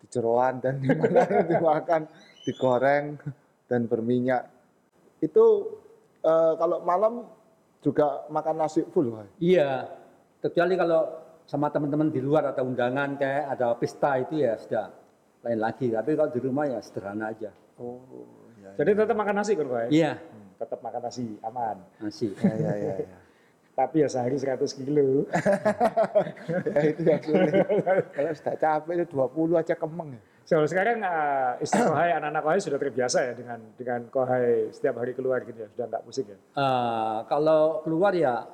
jeroan dan di mana dimakan, digoreng dan berminyak. Itu eh, kalau malam juga makan nasi full, Kak. Iya. Kecuali kalau sama teman-teman di luar ada undangan kayak ada pesta itu ya sudah lain lagi. Tapi kalau di rumah ya sederhana aja. Oh, ya. Jadi tetap makan nasi kan Pak? ya? Iya. Hmm, Tetap makan nasi, aman. Nasi. Ya, ya, ya, ya. Tapi ya sehari 100 kilo. ya itu yang sulit. Kalau sudah capek itu 20 aja kemeng. ya. So, sekarang uh, istri kohai, anak-anak kohai sudah terbiasa ya dengan dengan kohai setiap hari keluar gitu ya, sudah nggak pusing ya. Eh, kalau keluar ya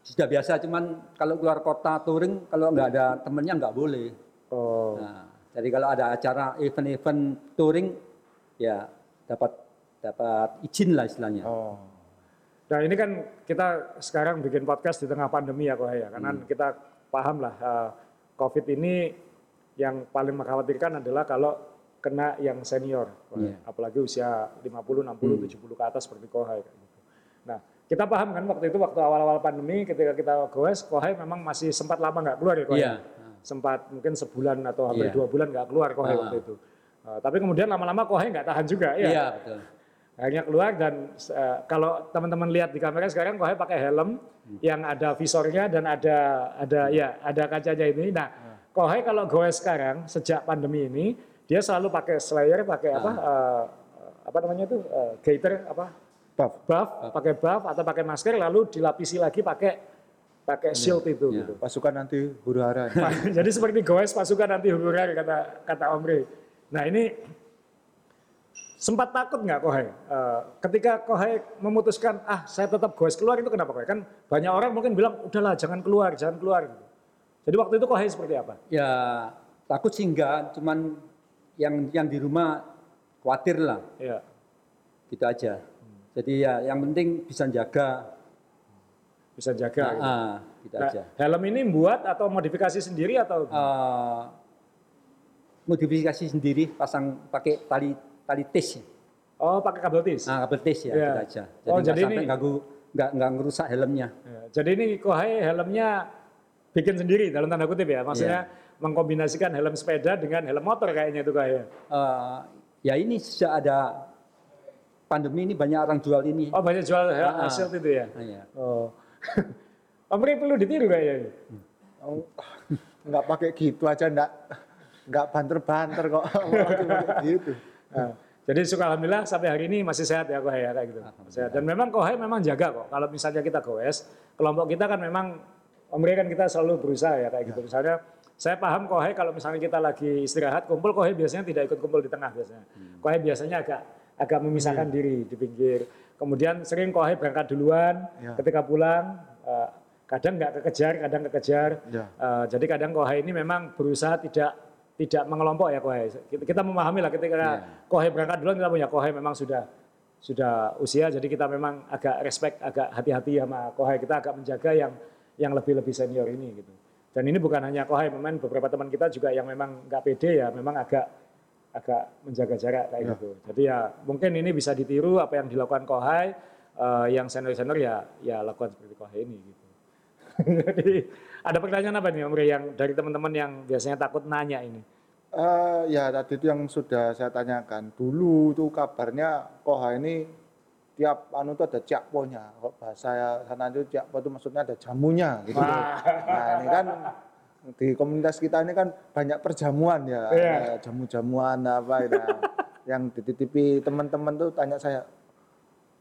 sudah biasa. Cuman kalau keluar kota touring kalau nggak ada temennya nggak boleh. Oh, Nah, jadi kalau ada acara event-event touring ya dapat dapat izin lah istilahnya. Oh. Nah ini kan kita sekarang bikin podcast di tengah pandemi ya kohai ya, karena kita paham lah uh, COVID ini yang paling mengkhawatirkan adalah kalau kena yang senior. Iya. apalagi usia 50, 60, 70 ke atas seperti kohai. gitu. Nah kita paham kan waktu itu waktu awal-awal pandemi ketika kita goes, kohai memang masih sempat lama nggak keluar ya kohai. Iya. sempat mungkin sebulan atau hampir Iya. dua bulan nggak keluar kohai Ah. waktu itu. Uh, tapi kemudian lama-lama kohai nggak tahan juga ya. Iya, betul. Akhirnya keluar dan uh, kalau teman-teman lihat di kamera sekarang kohai pakai helm yang ada visornya dan ada ada ya ada kacanya ini. Nah, kohai kalau goes sekarang sejak pandemi ini dia selalu pakai slayer, pakai apa uh, apa namanya itu uh, gaiter apa Buff. buff, pakai buff atau pakai masker lalu dilapisi lagi pakai pakai shield itu Iya. gitu. Pasukan nanti huru hara. Jadi seperti goes pasukan anti huru-hara kata kata Omri. Nah ini sempat takut nggak Kohai? Eh, ketika Kohai memutuskan ah saya tetap goes keluar itu kenapa Kohai? Kan banyak orang mungkin bilang udahlah jangan keluar, jangan keluar. Gitu. Jadi waktu itu Kohai seperti apa? Ya takut sih enggak, cuman yang yang di rumah khawatir lah, Ya. gitu aja. Jadi ya yang penting bisa jaga, Bisa jaga. gitu. ah, gitu Nah, aja. helm ini buat atau modifikasi sendiri atau Eh, modifikasi sendiri, pasang pakai tali tali tis, ya. oh pakai kabel tis? nah kabel tis ya, Iya. gitu aja. Jadi Oh, nggak jadi sampai ini- ganggu, nggak nggak ngerusak helmnya. Ya, jadi ini Kohai helmnya bikin sendiri dalam tanda kutip ya, maksudnya mengkombinasikan helm sepeda dengan helm motor kayaknya itu Kohai. ya. Eh, ya ini sejak ada pandemi ini banyak orang jual ini. Oh banyak jual helm Ah. shield itu ya? Ah, ya. Oh. Omri perlu ditiru kayaknya. Oh, nggak pakai gitu aja nggak nggak banter-banter kok gitu. Nah, jadi syukur alhamdulillah sampai hari ini masih sehat ya Kohai ya kayak gitu. Sehat. Dan memang Kohai memang jaga kok. Kalau misalnya kita goes, kelompok kita kan memang Omri kan kita selalu berusaha ya kayak gitu. Misalnya saya paham Kohai kalau misalnya kita lagi istirahat kumpul Kohai biasanya tidak ikut kumpul di tengah biasanya. Kohai biasanya agak agak memisahkan diri di pinggir. Kemudian sering Kohai berangkat duluan, Ya. ketika pulang eh, kadang nggak kekejar, kadang kekejar. Ya. Eh, jadi kadang Kohai ini memang berusaha tidak tidak mengelompok ya Kohai. Kita, kita memahami lah ketika Iya. Kohai berangkat duluan kita punya Kohai memang sudah sudah usia jadi kita memang agak respect agak hati-hati sama Kohai kita agak menjaga yang yang lebih-lebih senior ini gitu. Dan ini bukan hanya Kohai, memang beberapa teman kita juga yang memang nggak pede ya memang agak agak menjaga jarak kayak Ya. gitu. Jadi ya mungkin ini bisa ditiru apa yang dilakukan Kohai eh, yang senior-senior ya ya lakukan seperti Kohai ini gitu. Jadi ada pertanyaan apa nih Om Rey yang dari teman-teman yang biasanya takut nanya ini? Eh, ya tadi itu yang sudah saya tanyakan. Dulu tuh kabarnya Koha ini tiap anu tuh ada cakponya. Kok bahasa sana itu cakpo itu maksudnya ada jamunya gitu. Nah ini kan di komunitas kita ini kan banyak perjamuan ya. Ada jamu-jamuan apa itu. yang dititipi teman-teman tuh tanya saya,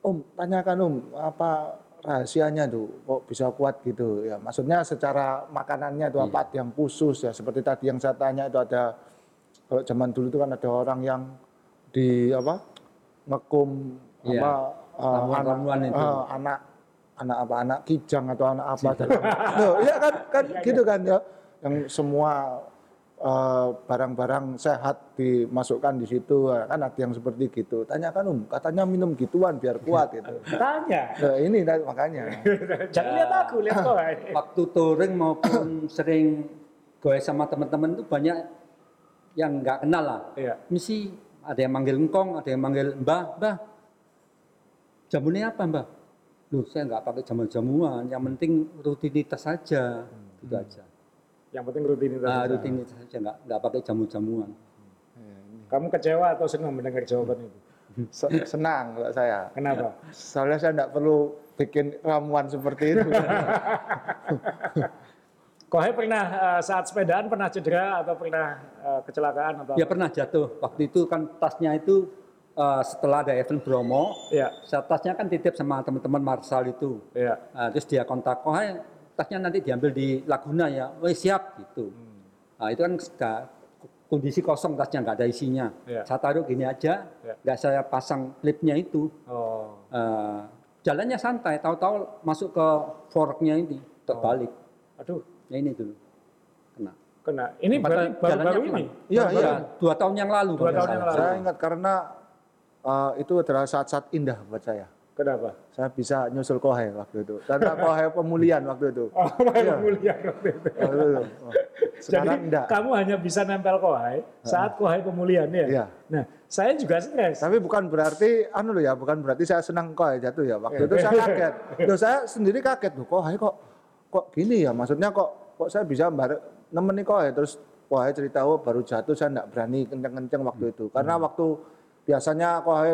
Om tanyakan Om apa rahasianya tuh kok bisa kuat gitu? Ya maksudnya secara makanannya itu apa? Yang khusus ya seperti tadi yang saya tanya itu ada kalau zaman dulu itu kan ada orang yang di apa ngekum Iya, apa eh, anak itu. eh, anak anak apa anak kijang atau anak apa Loh, iya kan kan gitu kan ya. Yang semua barang-barang sehat dimasukkan di situ kan ada yang seperti gitu tanyakan um katanya minum gituan biar kuat gitu Tanya. Nah, ini tadi makanya Jangan lihat aku, lihat Kohai. waktu touring maupun sering goes sama teman-teman itu banyak yang nggak kenal lah. Iya. Misi ada yang manggil engkong, ada yang manggil mbah, mbah. Jamunya apa mbah? Loh saya nggak pakai jamu-jamuan, yang penting rutinitas saja, gitu aja. Yang penting rutinitas. Nah, saja. rutinitas saja, nggak nggak pakai jamu-jamuan. Kamu kecewa atau senang mendengar jawaban itu? Se- senang kalau saya Kenapa? soalnya saya tidak perlu bikin ramuan seperti itu Kohai pernah eh, saat sepedaan pernah cedera atau pernah eh, kecelakaan atau? Ya pernah jatuh. Waktu itu kan tasnya itu eh, setelah ada event Bromo, Iya, saya tasnya kan titip sama teman-teman Marsal itu. iya. Nah, terus dia kontak, oh hai, tasnya nanti diambil di Laguna ya, oh siap gitu. Nah, itu kan nggak- kondisi kosong tasnya nggak ada isinya. Iya. Saya taruh gini aja, Iya. nggak saya pasang klipnya itu. Oh, Eh, jalannya santai, tahu-tahu masuk ke forknya ini terbalik. aduh, Ya ini dulu kena. kena. Ini Padahal baru baru, jalannya baru aman. ini. Iya, iya. Dua tahun yang lalu. Dua tahun yang lalu. saya ingat karena eh, itu adalah saat-saat indah buat saya Kenapa? saya bisa nyusul kohai waktu itu karena kohai pemulihan waktu itu Oh, iya. mulia waktu itu. Waktu itu. Oh. Jadi sekarang enggak kamu hanya bisa nempel kohai saat kohai pemulihan ya. Iya. Nah, saya juga stres. Tapi bukan berarti anu loh ya, bukan berarti saya senang ya jatuh ya. Waktu itu saya kaget. Loh saya sendiri kaget loh, kok hai kok kok gini ya? Maksudnya kok kok saya bisa nemeni ya terus kok hai cerita oh baru jatuh saya enggak berani kenceng-kenceng waktu itu. Karena waktu biasanya kok hai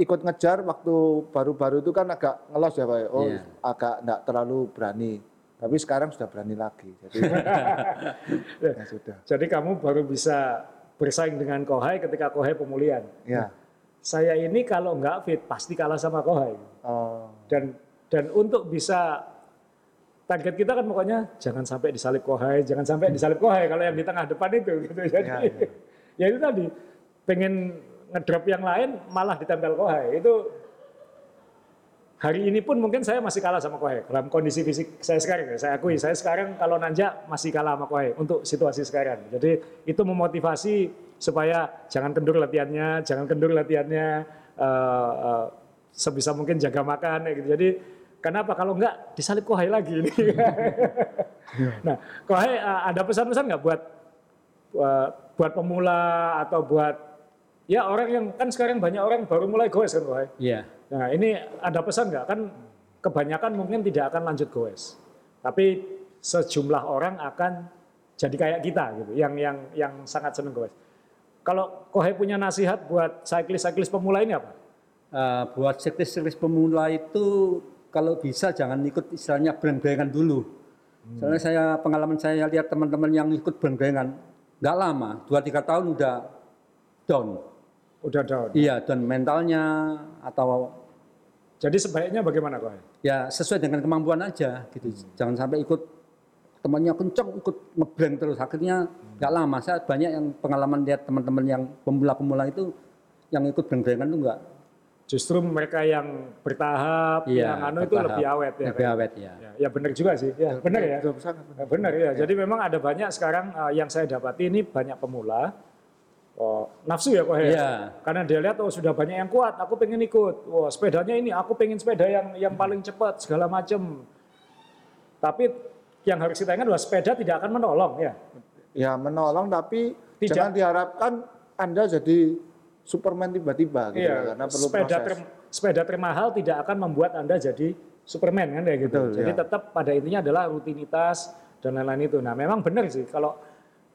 ikut ngejar waktu baru-baru itu kan agak ngelos ya Pak. ya. Oh, Iya. agak enggak terlalu berani. Tapi sekarang sudah berani lagi. Jadi ya sudah. Jadi kamu baru bisa bersaing dengan kohai ketika kohai pemulihan. Ya. Saya ini kalau nggak fit pasti kalah sama kohai. Oh. dan dan untuk bisa target kita kan pokoknya jangan sampai disalip kohai, jangan sampai disalip kohai kalau yang di tengah depan itu gitu. Jadi Ya, ya, itu tadi pengen ngedrop yang lain malah ditempel kohai. Itu hari ini pun mungkin saya masih kalah sama kohai dalam kondisi fisik saya sekarang. ya. Saya akui saya sekarang kalau nanjak masih kalah sama kohai untuk situasi sekarang. Jadi itu memotivasi supaya jangan kendur latihannya, jangan kendur latihannya. eh, eh, sebisa mungkin jaga makan ya gitu. Jadi kenapa kalau enggak disalip kohai lagi ini. nah, kohai eh, ada pesan-pesan nggak buat buat pemula atau buat ya orang yang kan sekarang banyak orang baru mulai goes kan kohai. Iya. Nah ini ada pesan nggak kan kebanyakan mungkin tidak akan lanjut goes, tapi sejumlah orang akan jadi kayak kita gitu, yang yang yang sangat seneng goes. Kalau Kohai punya nasihat buat cyclist-cyclist pemula ini apa? Eh, buat siklis-siklis pemula itu kalau bisa jangan ikut istilahnya breng-brengan dulu. Soalnya saya pengalaman saya lihat teman-teman yang ikut breng-brengan nggak lama, 2-3 tahun udah down. Udah down. Iya, down mentalnya atau Jadi sebaiknya bagaimana Kohai? ya sesuai dengan kemampuan aja gitu. Jangan sampai ikut temannya kenceng ikut ngebreng terus akhirnya nggak lama. Saya banyak yang pengalaman lihat teman-teman yang pemula-pemula itu yang ikut breng-brengan itu nggak justru mereka yang bertahap, Iya, yang anu itu bertahap. lebih awet ya. Lebih awet ya. Ya, ya benar juga sih. Ya, benar ya. Benar. Ya, benar ya. Jadi memang ada banyak sekarang eh, yang saya dapati ini banyak pemula oh, nafsu ya kok ya. Iya. Karena dia lihat oh sudah banyak yang kuat, aku pengen ikut. Wah, sepedanya ini aku pengen sepeda yang yang paling cepat segala macam. Tapi yang harus kita ingat adalah sepeda tidak akan menolong ya. Ya menolong tapi Tidak. jangan diharapkan Anda jadi Superman tiba-tiba gitu ya, Iya, karena perlu sepeda proses. ter- sepeda termahal tidak akan membuat Anda jadi Superman kan kayak gitu. Betul, jadi ya. tetap pada intinya adalah rutinitas dan lain-lain itu. Nah, memang benar sih kalau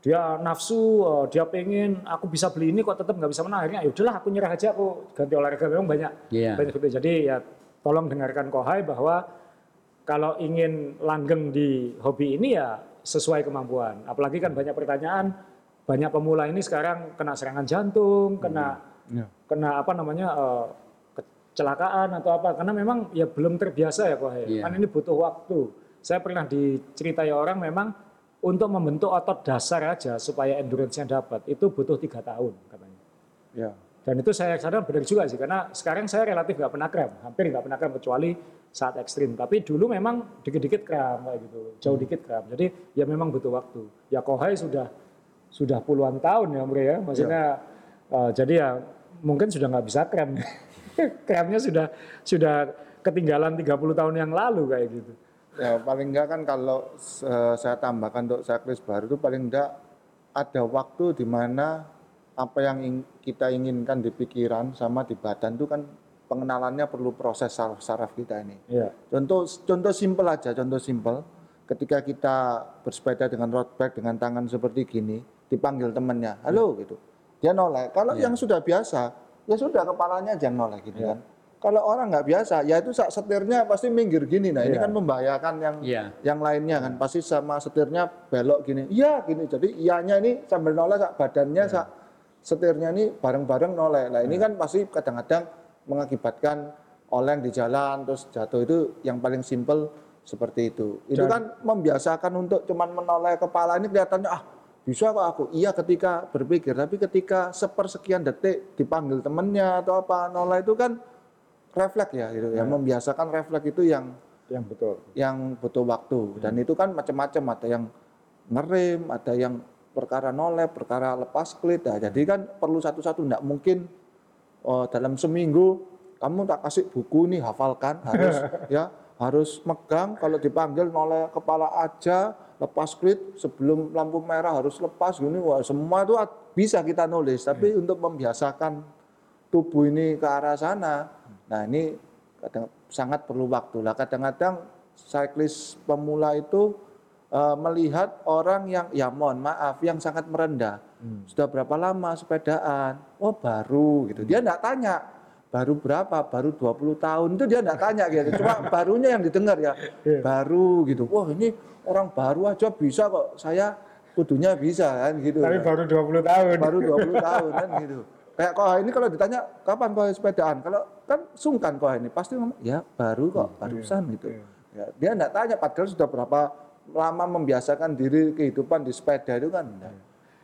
dia nafsu, eh, dia pengen aku bisa beli ini kok tetap nggak bisa menang. Akhirnya ya udahlah aku nyerah aja aku ganti olahraga memang banyak. Iya. Banyak seperti itu. Jadi ya tolong dengarkan Kohai bahwa kalau ingin langgeng di hobi ini ya sesuai kemampuan. Apalagi kan banyak pertanyaan, banyak pemula ini sekarang kena serangan jantung, kena Ya. kena apa namanya eh, kecelakaan atau apa karena memang ya belum terbiasa ya Kohai. Iya. Kan ini butuh waktu. Saya pernah diceritai orang memang untuk membentuk otot dasar aja supaya endurance-nya dapat itu butuh tiga tahun katanya. Ya. Dan itu saya sadar benar juga sih, karena sekarang saya relatif nggak pernah kram, hampir nggak pernah kram kecuali saat ekstrim. Tapi dulu memang dikit-dikit kram kayak gitu, jauh dikit kram. Jadi ya memang butuh waktu. Ya Kohai sudah sudah puluhan tahun ya Omri ya, maksudnya eh, jadi ya mungkin sudah nggak bisa kram. Kramnya sudah sudah ketinggalan 30 tahun yang lalu kayak gitu. Ya paling enggak kan kalau saya tambahkan untuk cyclist baru itu paling enggak ada waktu di mana apa yang ing- kita inginkan di pikiran sama di badan itu kan pengenalannya perlu proses saraf-saraf kita ini. Iya. Contoh contoh simpel aja, contoh simpel. Ketika kita bersepeda dengan road bike dengan tangan seperti gini, dipanggil temannya, halo gitu. Dia noleh. Kalau yang sudah biasa, ya sudah kepalanya aja noleh gitu kan. Kalau orang nggak biasa, ya itu setirnya pasti minggir gini. Nah ini Iya. kan membahayakan yang Iya. yang lainnya kan. Pasti sama setirnya belok gini. Iya gini. Jadi ianya ini sambil noleh, sak badannya sak setirnya ini bareng-bareng noleh. Nah ini kan pasti kadang-kadang mengakibatkan oleng di jalan terus jatuh itu yang paling simpel seperti itu. Itu Dan- kan membiasakan untuk cuman menoleh kepala ini kelihatannya ah bisa kok aku. Iya ketika berpikir, tapi ketika sepersekian detik dipanggil temennya atau apa noleh itu kan refleks ya gitu. Ya. Membiasakan refleks itu yang Yang betul. yang butuh waktu. Dan itu kan macam-macam ada yang ngerem, ada yang perkara noleh, perkara lepas klit. Nah, jadi kan perlu satu-satu. Enggak mungkin oh, dalam seminggu kamu tak kasih buku nih hafalkan. Harus ya harus megang. Kalau dipanggil noleh kepala aja lepas klit sebelum lampu merah harus lepas. Gini wah semua itu bisa kita nulis. Tapi untuk membiasakan tubuh ini ke arah sana nah ini kadang sangat perlu waktu. Lah kadang-kadang cyclist pemula itu eh, melihat orang yang ya mohon maaf yang sangat merendah. Sudah berapa lama sepedaan? Oh baru gitu. Dia enggak tanya baru berapa? Baru 20 tahun? Itu dia enggak tanya gitu. Cuma barunya yang didengar ya. Baru gitu. Wah ini orang baru aja bisa kok. Saya kudunya bisa kan gitu. Tapi baru 20 tahun. baru 20 tahun kan gitu. Kayak kok ini kalau ditanya kapan kau sepedaan, kalau kan sungkan kau ini pasti ngomong ya baru kok, barusan gitu. Ya, dia enggak tanya padahal sudah berapa lama membiasakan diri kehidupan di sepeda itu kan enggak.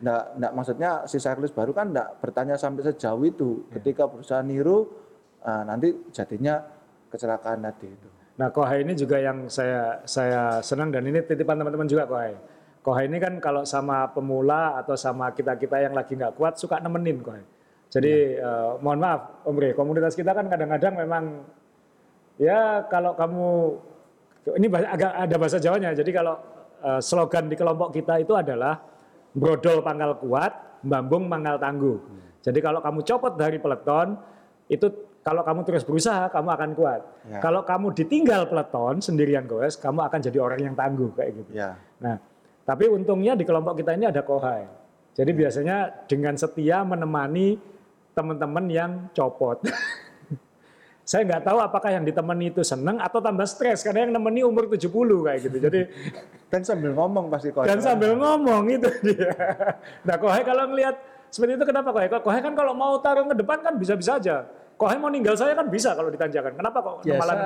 Enggak, enggak maksudnya si cyclist baru kan enggak bertanya sampai sejauh itu. Ketika berusaha niru ah, nanti jadinya kecelakaan tadi itu. Nah, Kohai ini juga yang saya saya senang dan ini titipan teman-teman juga Kohai. Kohai ini kan kalau sama pemula atau sama kita-kita yang lagi nggak kuat suka nemenin Kohai. Jadi eh, mohon maaf Om Bre, komunitas kita kan kadang-kadang memang ya kalau kamu ini agak ada bahasa Jawanya. Jadi kalau eh, slogan di kelompok kita itu adalah brodol pangkal kuat, bambung mangkal tangguh. Jadi kalau kamu copot dari peleton itu kalau kamu terus berusaha kamu akan kuat. Ya. Kalau kamu ditinggal peleton sendirian goes, kamu akan jadi orang yang tangguh kayak gitu. Ya. Nah, tapi untungnya di kelompok kita ini ada kohai. Jadi biasanya dengan setia menemani teman-teman yang copot. Saya nggak tahu apakah yang ditemani itu seneng atau tambah stres karena yang nemeni umur 70 kayak gitu. Jadi Dan sambil ngomong pasti kau. dan sambil ngomong itu dia. Nah, Kohai kalau ngelihat seperti itu kenapa Kohai? Kohai kan kalau mau taruh ke depan kan bisa-bisa aja. Kohai mau ninggal saya kan bisa kalau ditanjakan. Kenapa kok Biasa malah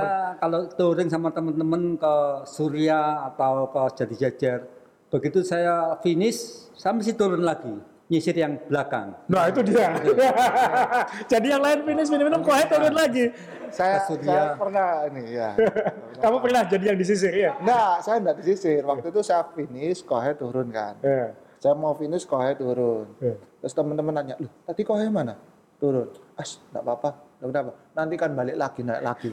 kalau touring sama teman-teman ke Surya atau ke Jati Jajar, begitu saya finish, saya mesti turun lagi. Nyisir yang belakang. Nah itu dia. Jadi yang lain finish minum-minum kok turun lagi. Saya, saya pernah ini ya. Kamu pernah jadi yang disisir ya? Enggak, saya enggak disisir. Waktu itu saya finish, Kohai turun kan. Ya. Saya mau finish, Kohai turun. Ya. Terus teman-teman nanya, loh tadi Kohai mana? Turun. As, enggak apa-apa. Enggak kenapa. Nanti kan balik lagi, naik lagi.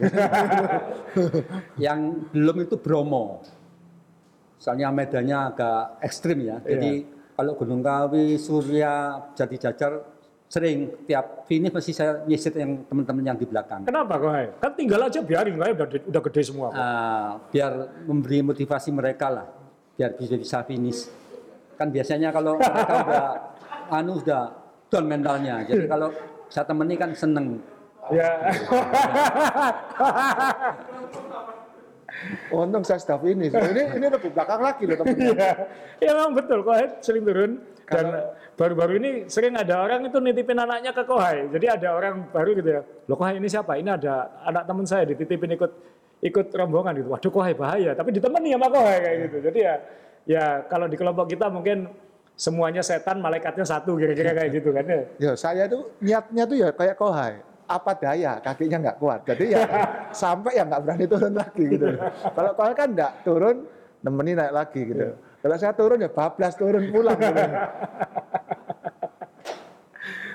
Yang belum itu Bromo. Soalnya medannya agak ekstrim ya. Jadi kalau Gunung Kawi, Surya, Jati Jajar sering tiap finish pasti saya nyisir yang teman-teman yang di belakang. Kenapa kok? Kan tinggal aja biarin kok udah udah gede semua. kok. Ah, biar memberi motivasi mereka lah, biar bisa bisa finish. Kan biasanya kalau mereka udah anu udah down mentalnya. Jadi kalau saya temani kan seneng. Ya. Untung saya sudah finish. Ini ini lebih belakang lagi loh teman Iya. Ya memang betul Kohai sering turun dan baru-baru ini sering ada orang itu nitipin anaknya ke Kohai. Jadi ada orang baru gitu ya. Loh Kohai ini siapa? Ini ada anak teman saya dititipin ikut ikut rombongan gitu. Waduh Kohai bahaya, tapi ditemani sama Kohai kayak gitu. Jadi ya ya kalau di kelompok kita mungkin semuanya setan, malaikatnya satu kira-kira kayak gitu kan ya. Ya, saya tuh niatnya tuh ya kayak Kohai. Apa daya, kakinya nggak kuat. Jadi ya sampai ya nggak berani turun lagi gitu. Kalau Kohai kan nggak turun, nemenin naik lagi gitu. Kalau saya turun ya bablas turun pulang. Gitu.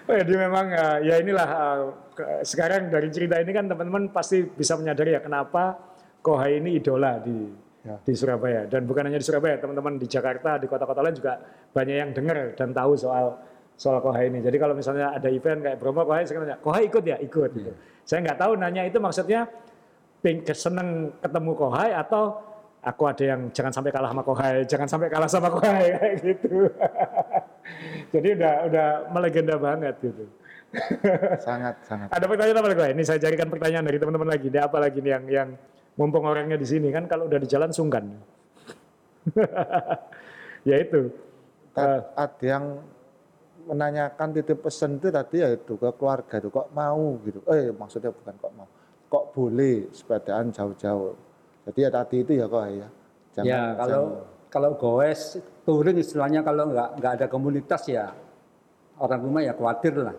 Oh, jadi memang uh, ya inilah uh, ke- sekarang dari cerita ini kan teman-teman pasti bisa menyadari ya kenapa Kohai ini idola di Ya. di Surabaya dan bukan hanya di Surabaya teman-teman di Jakarta di kota-kota lain juga banyak yang dengar dan tahu soal soal Kohai ini. Jadi kalau misalnya ada event kayak Bromo Kohai sekarang nanya Kohai ikut ya ikut. gitu. Saya nggak tahu nanya itu maksudnya seneng ketemu Kohai atau aku ada yang jangan sampai kalah sama Kohai, jangan sampai kalah sama Kohai kayak gitu. Jadi udah udah melegenda banget gitu. sangat sangat. Ada pertanyaan apa lagi? Ini saya carikan pertanyaan dari teman-teman lagi. Ada apa lagi nih yang yang mumpung orangnya di sini kan kalau udah di jalan sungkan. ya itu. Ada yang menanyakan titip pesan itu tadi ya itu ke keluarga itu kok mau gitu. Eh maksudnya bukan kok mau. Kok boleh sepedaan jauh-jauh. Jadi ya tadi itu ya kok ya. ya kalau kalau goes touring istilahnya kalau nggak nggak ada komunitas ya orang rumah ya khawatir lah.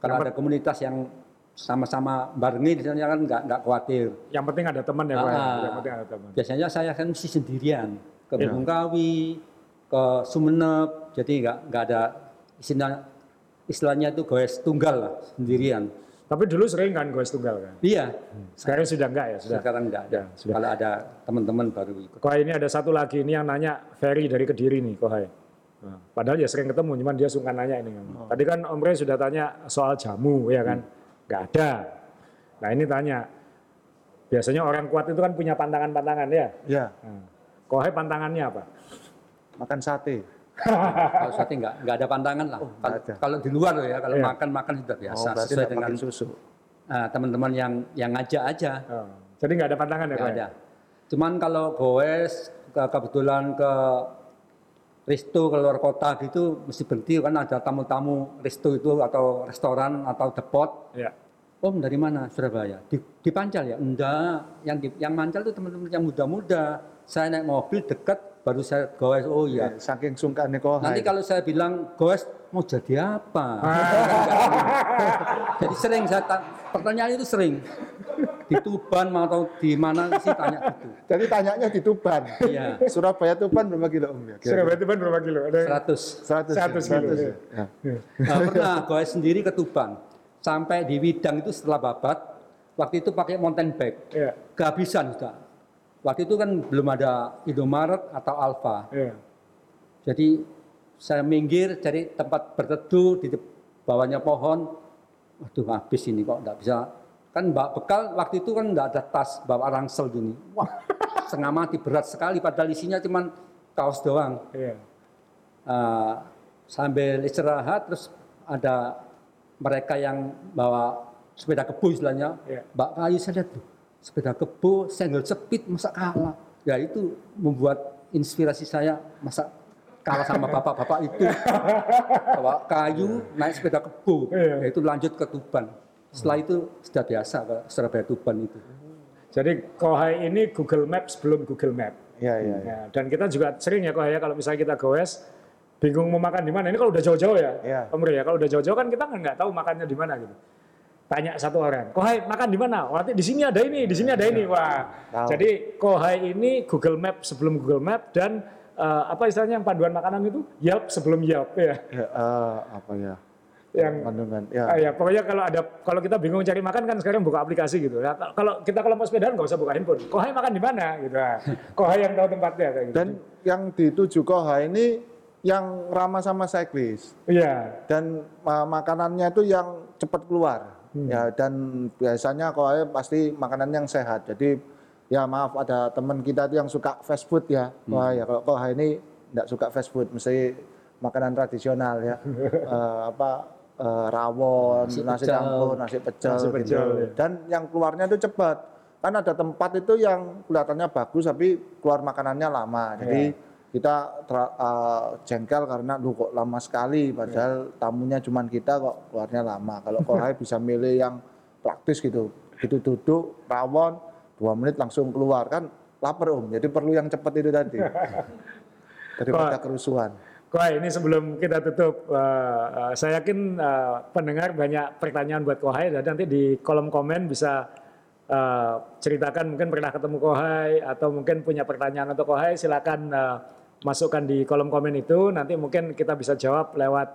Kalau ada komunitas yang sama-sama barengi misalnya kan nggak nggak khawatir. Yang penting ada teman ya, Pak. Ah. Yang penting ada teman. Biasanya saya kan mesti sendirian ke Iya. Gunung Kawi, ke Sumeneb, jadi nggak nggak ada istilah istilahnya itu goes tunggal lah sendirian. Tapi dulu sering kan gue tunggal kan. Iya, Sekarang sudah enggak ya, sudah. sekarang nggak ada. Ya, sudah. Kalau ada teman-teman baru ikut. Kohai ini ada satu lagi ini yang nanya Ferry dari Kediri nih, Kohai. Nah, padahal ya sering ketemu, cuman dia sungkan nanya ini. Oh. Tadi kan Om Rey sudah tanya soal jamu, ya kan? Nggak ada. Nah ini tanya, biasanya orang kuat itu kan punya pantangan-pantangan ya. Ya, Nah, Kohai pantangannya apa? makan sate. Kalau sate nggak nggak ada pantangan lah. kalau, Oh, ada. kalau di luar loh ya, kalau Iya. makan makan sudah Oh, biasa berarti sesuai dengan susu. ah, teman-teman yang yang ngajak aja. Oh, jadi nggak ada pantangan ya? nggak Kohai? ada. Cuman kalau goes ke- kebetulan ke resto ke luar kota gitu mesti berhenti kan ada tamu-tamu resto itu atau restoran atau depot. Ya. Om dari mana? Surabaya. Di, di Pancal ya? Enggak. Yang di, yang Pancal itu teman-teman yang muda-muda. Saya naik mobil dekat baru saya goes. Oh iya. Saking sungkannya Kohai. Nanti kalau saya bilang goes mau jadi apa? jadi sering saya ta- pertanyaan itu sering di Tuban mau atau di mana sih tanya gitu. Jadi tanyanya di Tuban. Iya. Surabaya Tuban berapa kilo Om ya? Surabaya itu kan berapa kilo? Ada 100. 100. 100 kilo, ya? ya. Ya. Nah, pernah goes sendiri ke Tuban. Sampai di Widang itu setelah babat, waktu itu pakai mountain bike. Ya. Kehabisan sudah. Waktu itu kan belum ada Indomaret atau Alfa. Ya. Jadi saya minggir cari tempat berteduh di bawahnya pohon. Waduh habis ini kok nggak bisa. Kan mbak bekal waktu itu kan nggak ada tas bawa rangsel gini. Wah setengah mati berat sekali padahal isinya cuman kaos doang. Ya. Eh, sambil istirahat terus ada mereka yang bawa sepeda kebu istilahnya. Ya. Mbak Kayu saya lihat tuh sepeda kebu senggol cepit masa kalah. Ya itu membuat inspirasi saya masa kalah sama bapak-bapak itu. Bawa kayu naik sepeda kebu. Iya. Ya itu lanjut ke Tuban. Setelah itu sudah biasa ke Surabaya Tuban itu. Jadi Kohai ini Google Maps belum Google Map. Iya, iya. iya. Ya, dan kita juga sering ya Kohai ya kalau misalnya kita goes bingung mau makan di mana. Ini kalau udah jauh-jauh ya, Iya. Om ya. Kalau udah jauh-jauh kan kita nggak tahu makannya di mana gitu. Tanya satu orang, Kohai makan di mana? Wah, di sini ada ini, di sini ada ini. Wah, Tahu. jadi Kohai ini Google Map sebelum Google Map dan eh, apa istilahnya yang panduan makanan itu Yelp sebelum Yelp ya. Ya, eh, apa ya? Yang Kandungan. Ya. Ah, ya, pokoknya kalau ada kalau kita bingung cari makan kan sekarang buka aplikasi gitu. Ya, kalau kita kalau mau sepedaan nggak usah buka handphone. Kohai makan di mana gitu. Nah, Kohai yang tahu tempatnya kayak gitu. Dan yang dituju Koha ini yang ramah sama cyclist. Iya. dan ma- makanannya itu yang cepat keluar ya dan biasanya Koha pasti makanan yang sehat. Jadi ya maaf ada teman kita tuh yang suka fast food ya. Wah ya kalau Koha ini tidak suka fast food mesti makanan tradisional ya. Eh, apa eh, rawon Nasi nasi pecel. campur nasi pecel, Nasi gitu. pecel, ya. dan yang keluarnya itu cepat. Kan ada tempat itu yang kelihatannya bagus tapi keluar makanannya lama. Jadi kita tra- eh, jengkel karena lu kok lama sekali? Padahal tamunya cuman kita kok keluarnya lama? Kalau Kohai bisa milih yang praktis gitu. Gitu duduk rawon dua menit langsung keluar. Kan lapar om. Jadi perlu yang cepat itu tadi. Daripada kerusuhan. Kohai ini sebelum kita tutup, eh, eh, saya yakin eh, pendengar banyak pertanyaan buat Kohai dan nanti di kolom komen bisa eh, ceritakan mungkin pernah ketemu Kohai atau mungkin punya pertanyaan untuk Kohai silakan eh, masukkan di kolom komen itu nanti mungkin kita bisa jawab lewat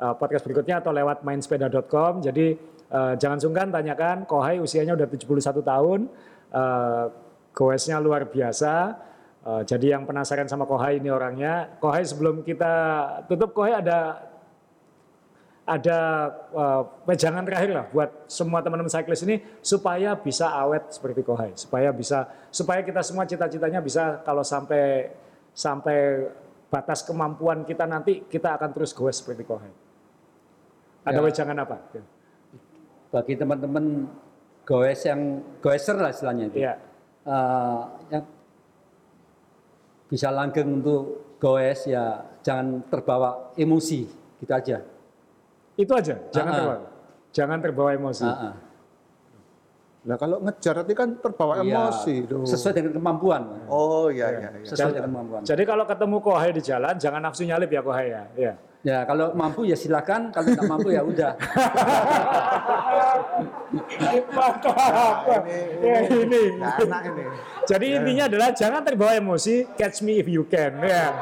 eh, podcast berikutnya atau lewat mainsepeda.com jadi eh, jangan sungkan tanyakan. Kohai usianya udah 71 tahun. Eh, goesnya luar biasa. Uh, jadi yang penasaran sama Kohai ini orangnya, Kohai sebelum kita tutup Kohai ada ada uh, terakhir lah buat semua teman-teman cyclist ini supaya bisa awet seperti Kohai, supaya bisa supaya kita semua cita-citanya bisa kalau sampai sampai batas kemampuan kita nanti kita akan terus goes seperti Kohai. Ada Ya. wejangan apa? Bagi teman-teman goes yang goeser lah istilahnya itu. Iya. Eh, yang bisa langgeng untuk goes ya jangan terbawa emosi gitu aja. Itu aja, jangan Ah, ah. terbawa. Jangan terbawa emosi. Ah, ah. Nah kalau ngejar itu kan terbawa Iya, emosi tuh. sesuai dengan kemampuan. oh iya iya, iya. Sesuai dengan kemampuan. Jadi kalau ketemu Kohai di jalan jangan nafsu nyalip ya Kohai ya. Iya. Ya kalau mampu ya silakan, kalau tidak mampu ya udah. Mantap. Ya, ini. Nggak enak ini Jadi intinya adalah jangan terbawa emosi, catch me if you can. Ya,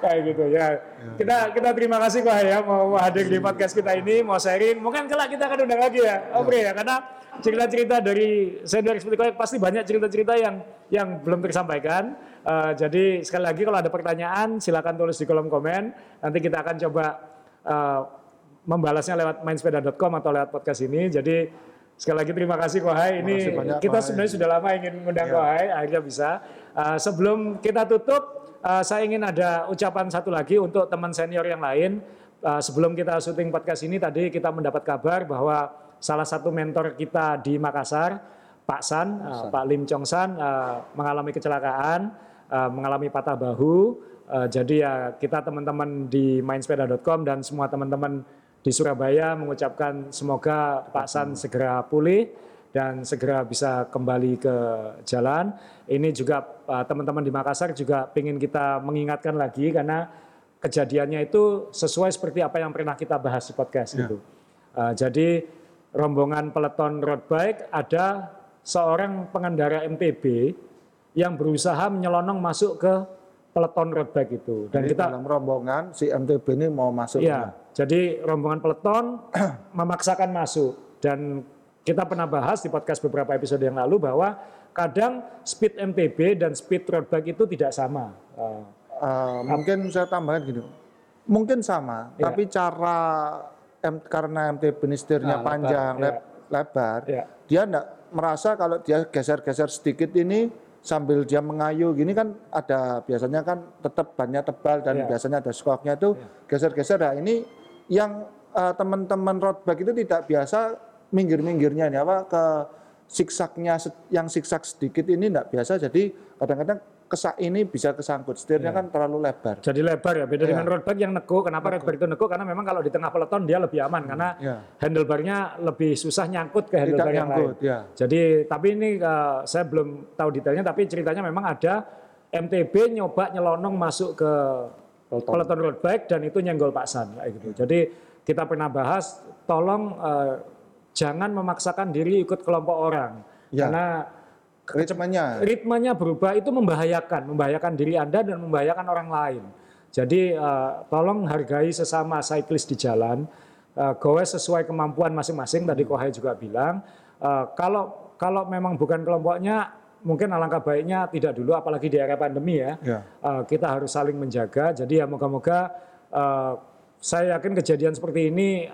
kayak gitu ya. Kita kita terima kasih kok ya mau, mau hadir di podcast kita ini, mau sharing. Mungkin kelak kita akan undang lagi ya, Oke ya, karena cerita-cerita dari senior seperti kau pasti banyak cerita-cerita yang yang belum tersampaikan. Eh, jadi sekali lagi kalau ada pertanyaan silakan tulis di kolom komen. Nanti kita akan coba eh, membalasnya lewat mainsepeda.com atau lewat podcast ini. Jadi sekali lagi terima kasih Kohai. Ini kasih banyak, kita Kohai. sebenarnya sudah lama ingin mengundang Kohai, akhirnya bisa. Uh, sebelum kita tutup, uh, saya ingin ada ucapan satu lagi untuk teman senior yang lain. Uh, sebelum kita syuting podcast ini tadi kita mendapat kabar bahwa salah satu mentor kita di Makassar, Pak San, uh, Pak Lim Chong San uh, mengalami kecelakaan, uh, mengalami patah bahu. Uh, jadi ya kita teman-teman di mainsepeda.com dan semua teman-teman di Surabaya mengucapkan semoga Pak San segera pulih dan segera bisa kembali ke jalan. Ini juga uh, teman-teman di Makassar juga ingin kita mengingatkan lagi karena kejadiannya itu sesuai seperti apa yang pernah kita bahas di podcast itu. Uh, jadi rombongan peleton road bike ada seorang pengendara MTB yang berusaha menyelonong masuk ke peleton road bike itu dan Jadi kita dalam rombongan si MTB ini mau masuk Iya, jadi rombongan peleton memaksakan masuk dan kita pernah bahas di podcast beberapa episode yang lalu bahwa kadang speed MTB dan speed road bike itu tidak sama. Uh, Eh, mungkin saya tambahkan gini, mungkin sama, Iya. tapi cara M, karena MTB ini setirnya Ah, lebar, panjang, iya. leb- lebar, Iya. dia enggak merasa kalau dia geser-geser sedikit ini sambil dia mengayu gini kan ada biasanya kan tetap bannya tebal dan Iya. biasanya ada skoknya itu geser-geser. Nah ini yang eh, teman-teman road bike itu tidak biasa minggir-minggirnya nih apa ke siksaknya yang siksak sedikit ini enggak biasa jadi kadang-kadang kesak ini bisa kesangkut setirnya Iya. kan terlalu lebar. jadi lebar ya, beda Iya. dengan road bike yang nekuk. Kenapa road bike itu nekuk? Karena memang kalau di tengah peleton dia lebih aman karena Iya. handlebarnya lebih susah nyangkut ke Tidak handlebar yang nyangkut, lain. ya. Jadi tapi ini eh, saya belum tahu detailnya tapi ceritanya memang ada MTB nyoba nyelonong masuk ke Peleton. peloton road bike dan itu nyenggol Pak San kayak gitu. Jadi kita pernah bahas tolong eh, jangan memaksakan diri ikut kelompok orang Ya. karena Ritmenya. ritmenya berubah itu membahayakan, membahayakan diri Anda dan membahayakan orang lain. Jadi eh, tolong hargai sesama cyclist di jalan, eh, goes sesuai kemampuan masing-masing. Tadi Kohai juga bilang, eh, kalau kalau memang bukan kelompoknya, mungkin alangkah baiknya tidak dulu, apalagi di era pandemi ya. Ya. Eh, kita harus saling menjaga. Jadi ya moga-moga eh, saya yakin kejadian seperti ini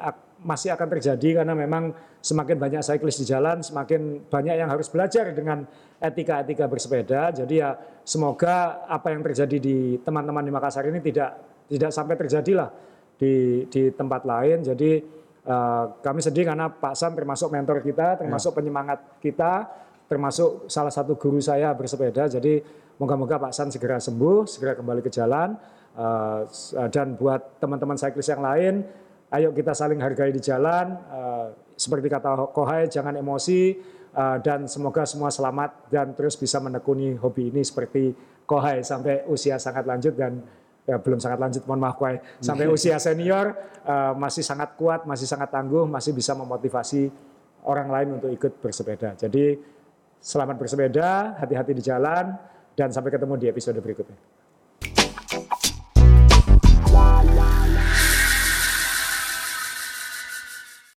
masih akan terjadi karena memang semakin banyak cyclist di jalan, semakin banyak yang harus belajar dengan etika-etika bersepeda. Jadi ya semoga apa yang terjadi di teman-teman di Makassar ini tidak tidak sampai terjadi lah di di tempat lain. Jadi eh, kami sedih karena Pak Sam termasuk mentor kita, termasuk penyemangat kita, termasuk salah satu guru saya bersepeda. Jadi moga-moga Pak San segera sembuh, segera kembali ke jalan. Eh, dan buat teman-teman cyclist yang lain, ayo kita saling hargai di jalan. Eh, seperti kata Kohai, jangan emosi. eh, dan semoga semua selamat dan terus bisa menekuni hobi ini seperti Kohai sampai usia sangat lanjut dan ya, belum sangat lanjut, mohon maaf Kohai. Sampai usia senior eh, masih sangat kuat, masih sangat tangguh, masih bisa memotivasi orang lain untuk ikut bersepeda. Jadi selamat bersepeda, hati-hati di jalan, dan sampai ketemu di episode berikutnya.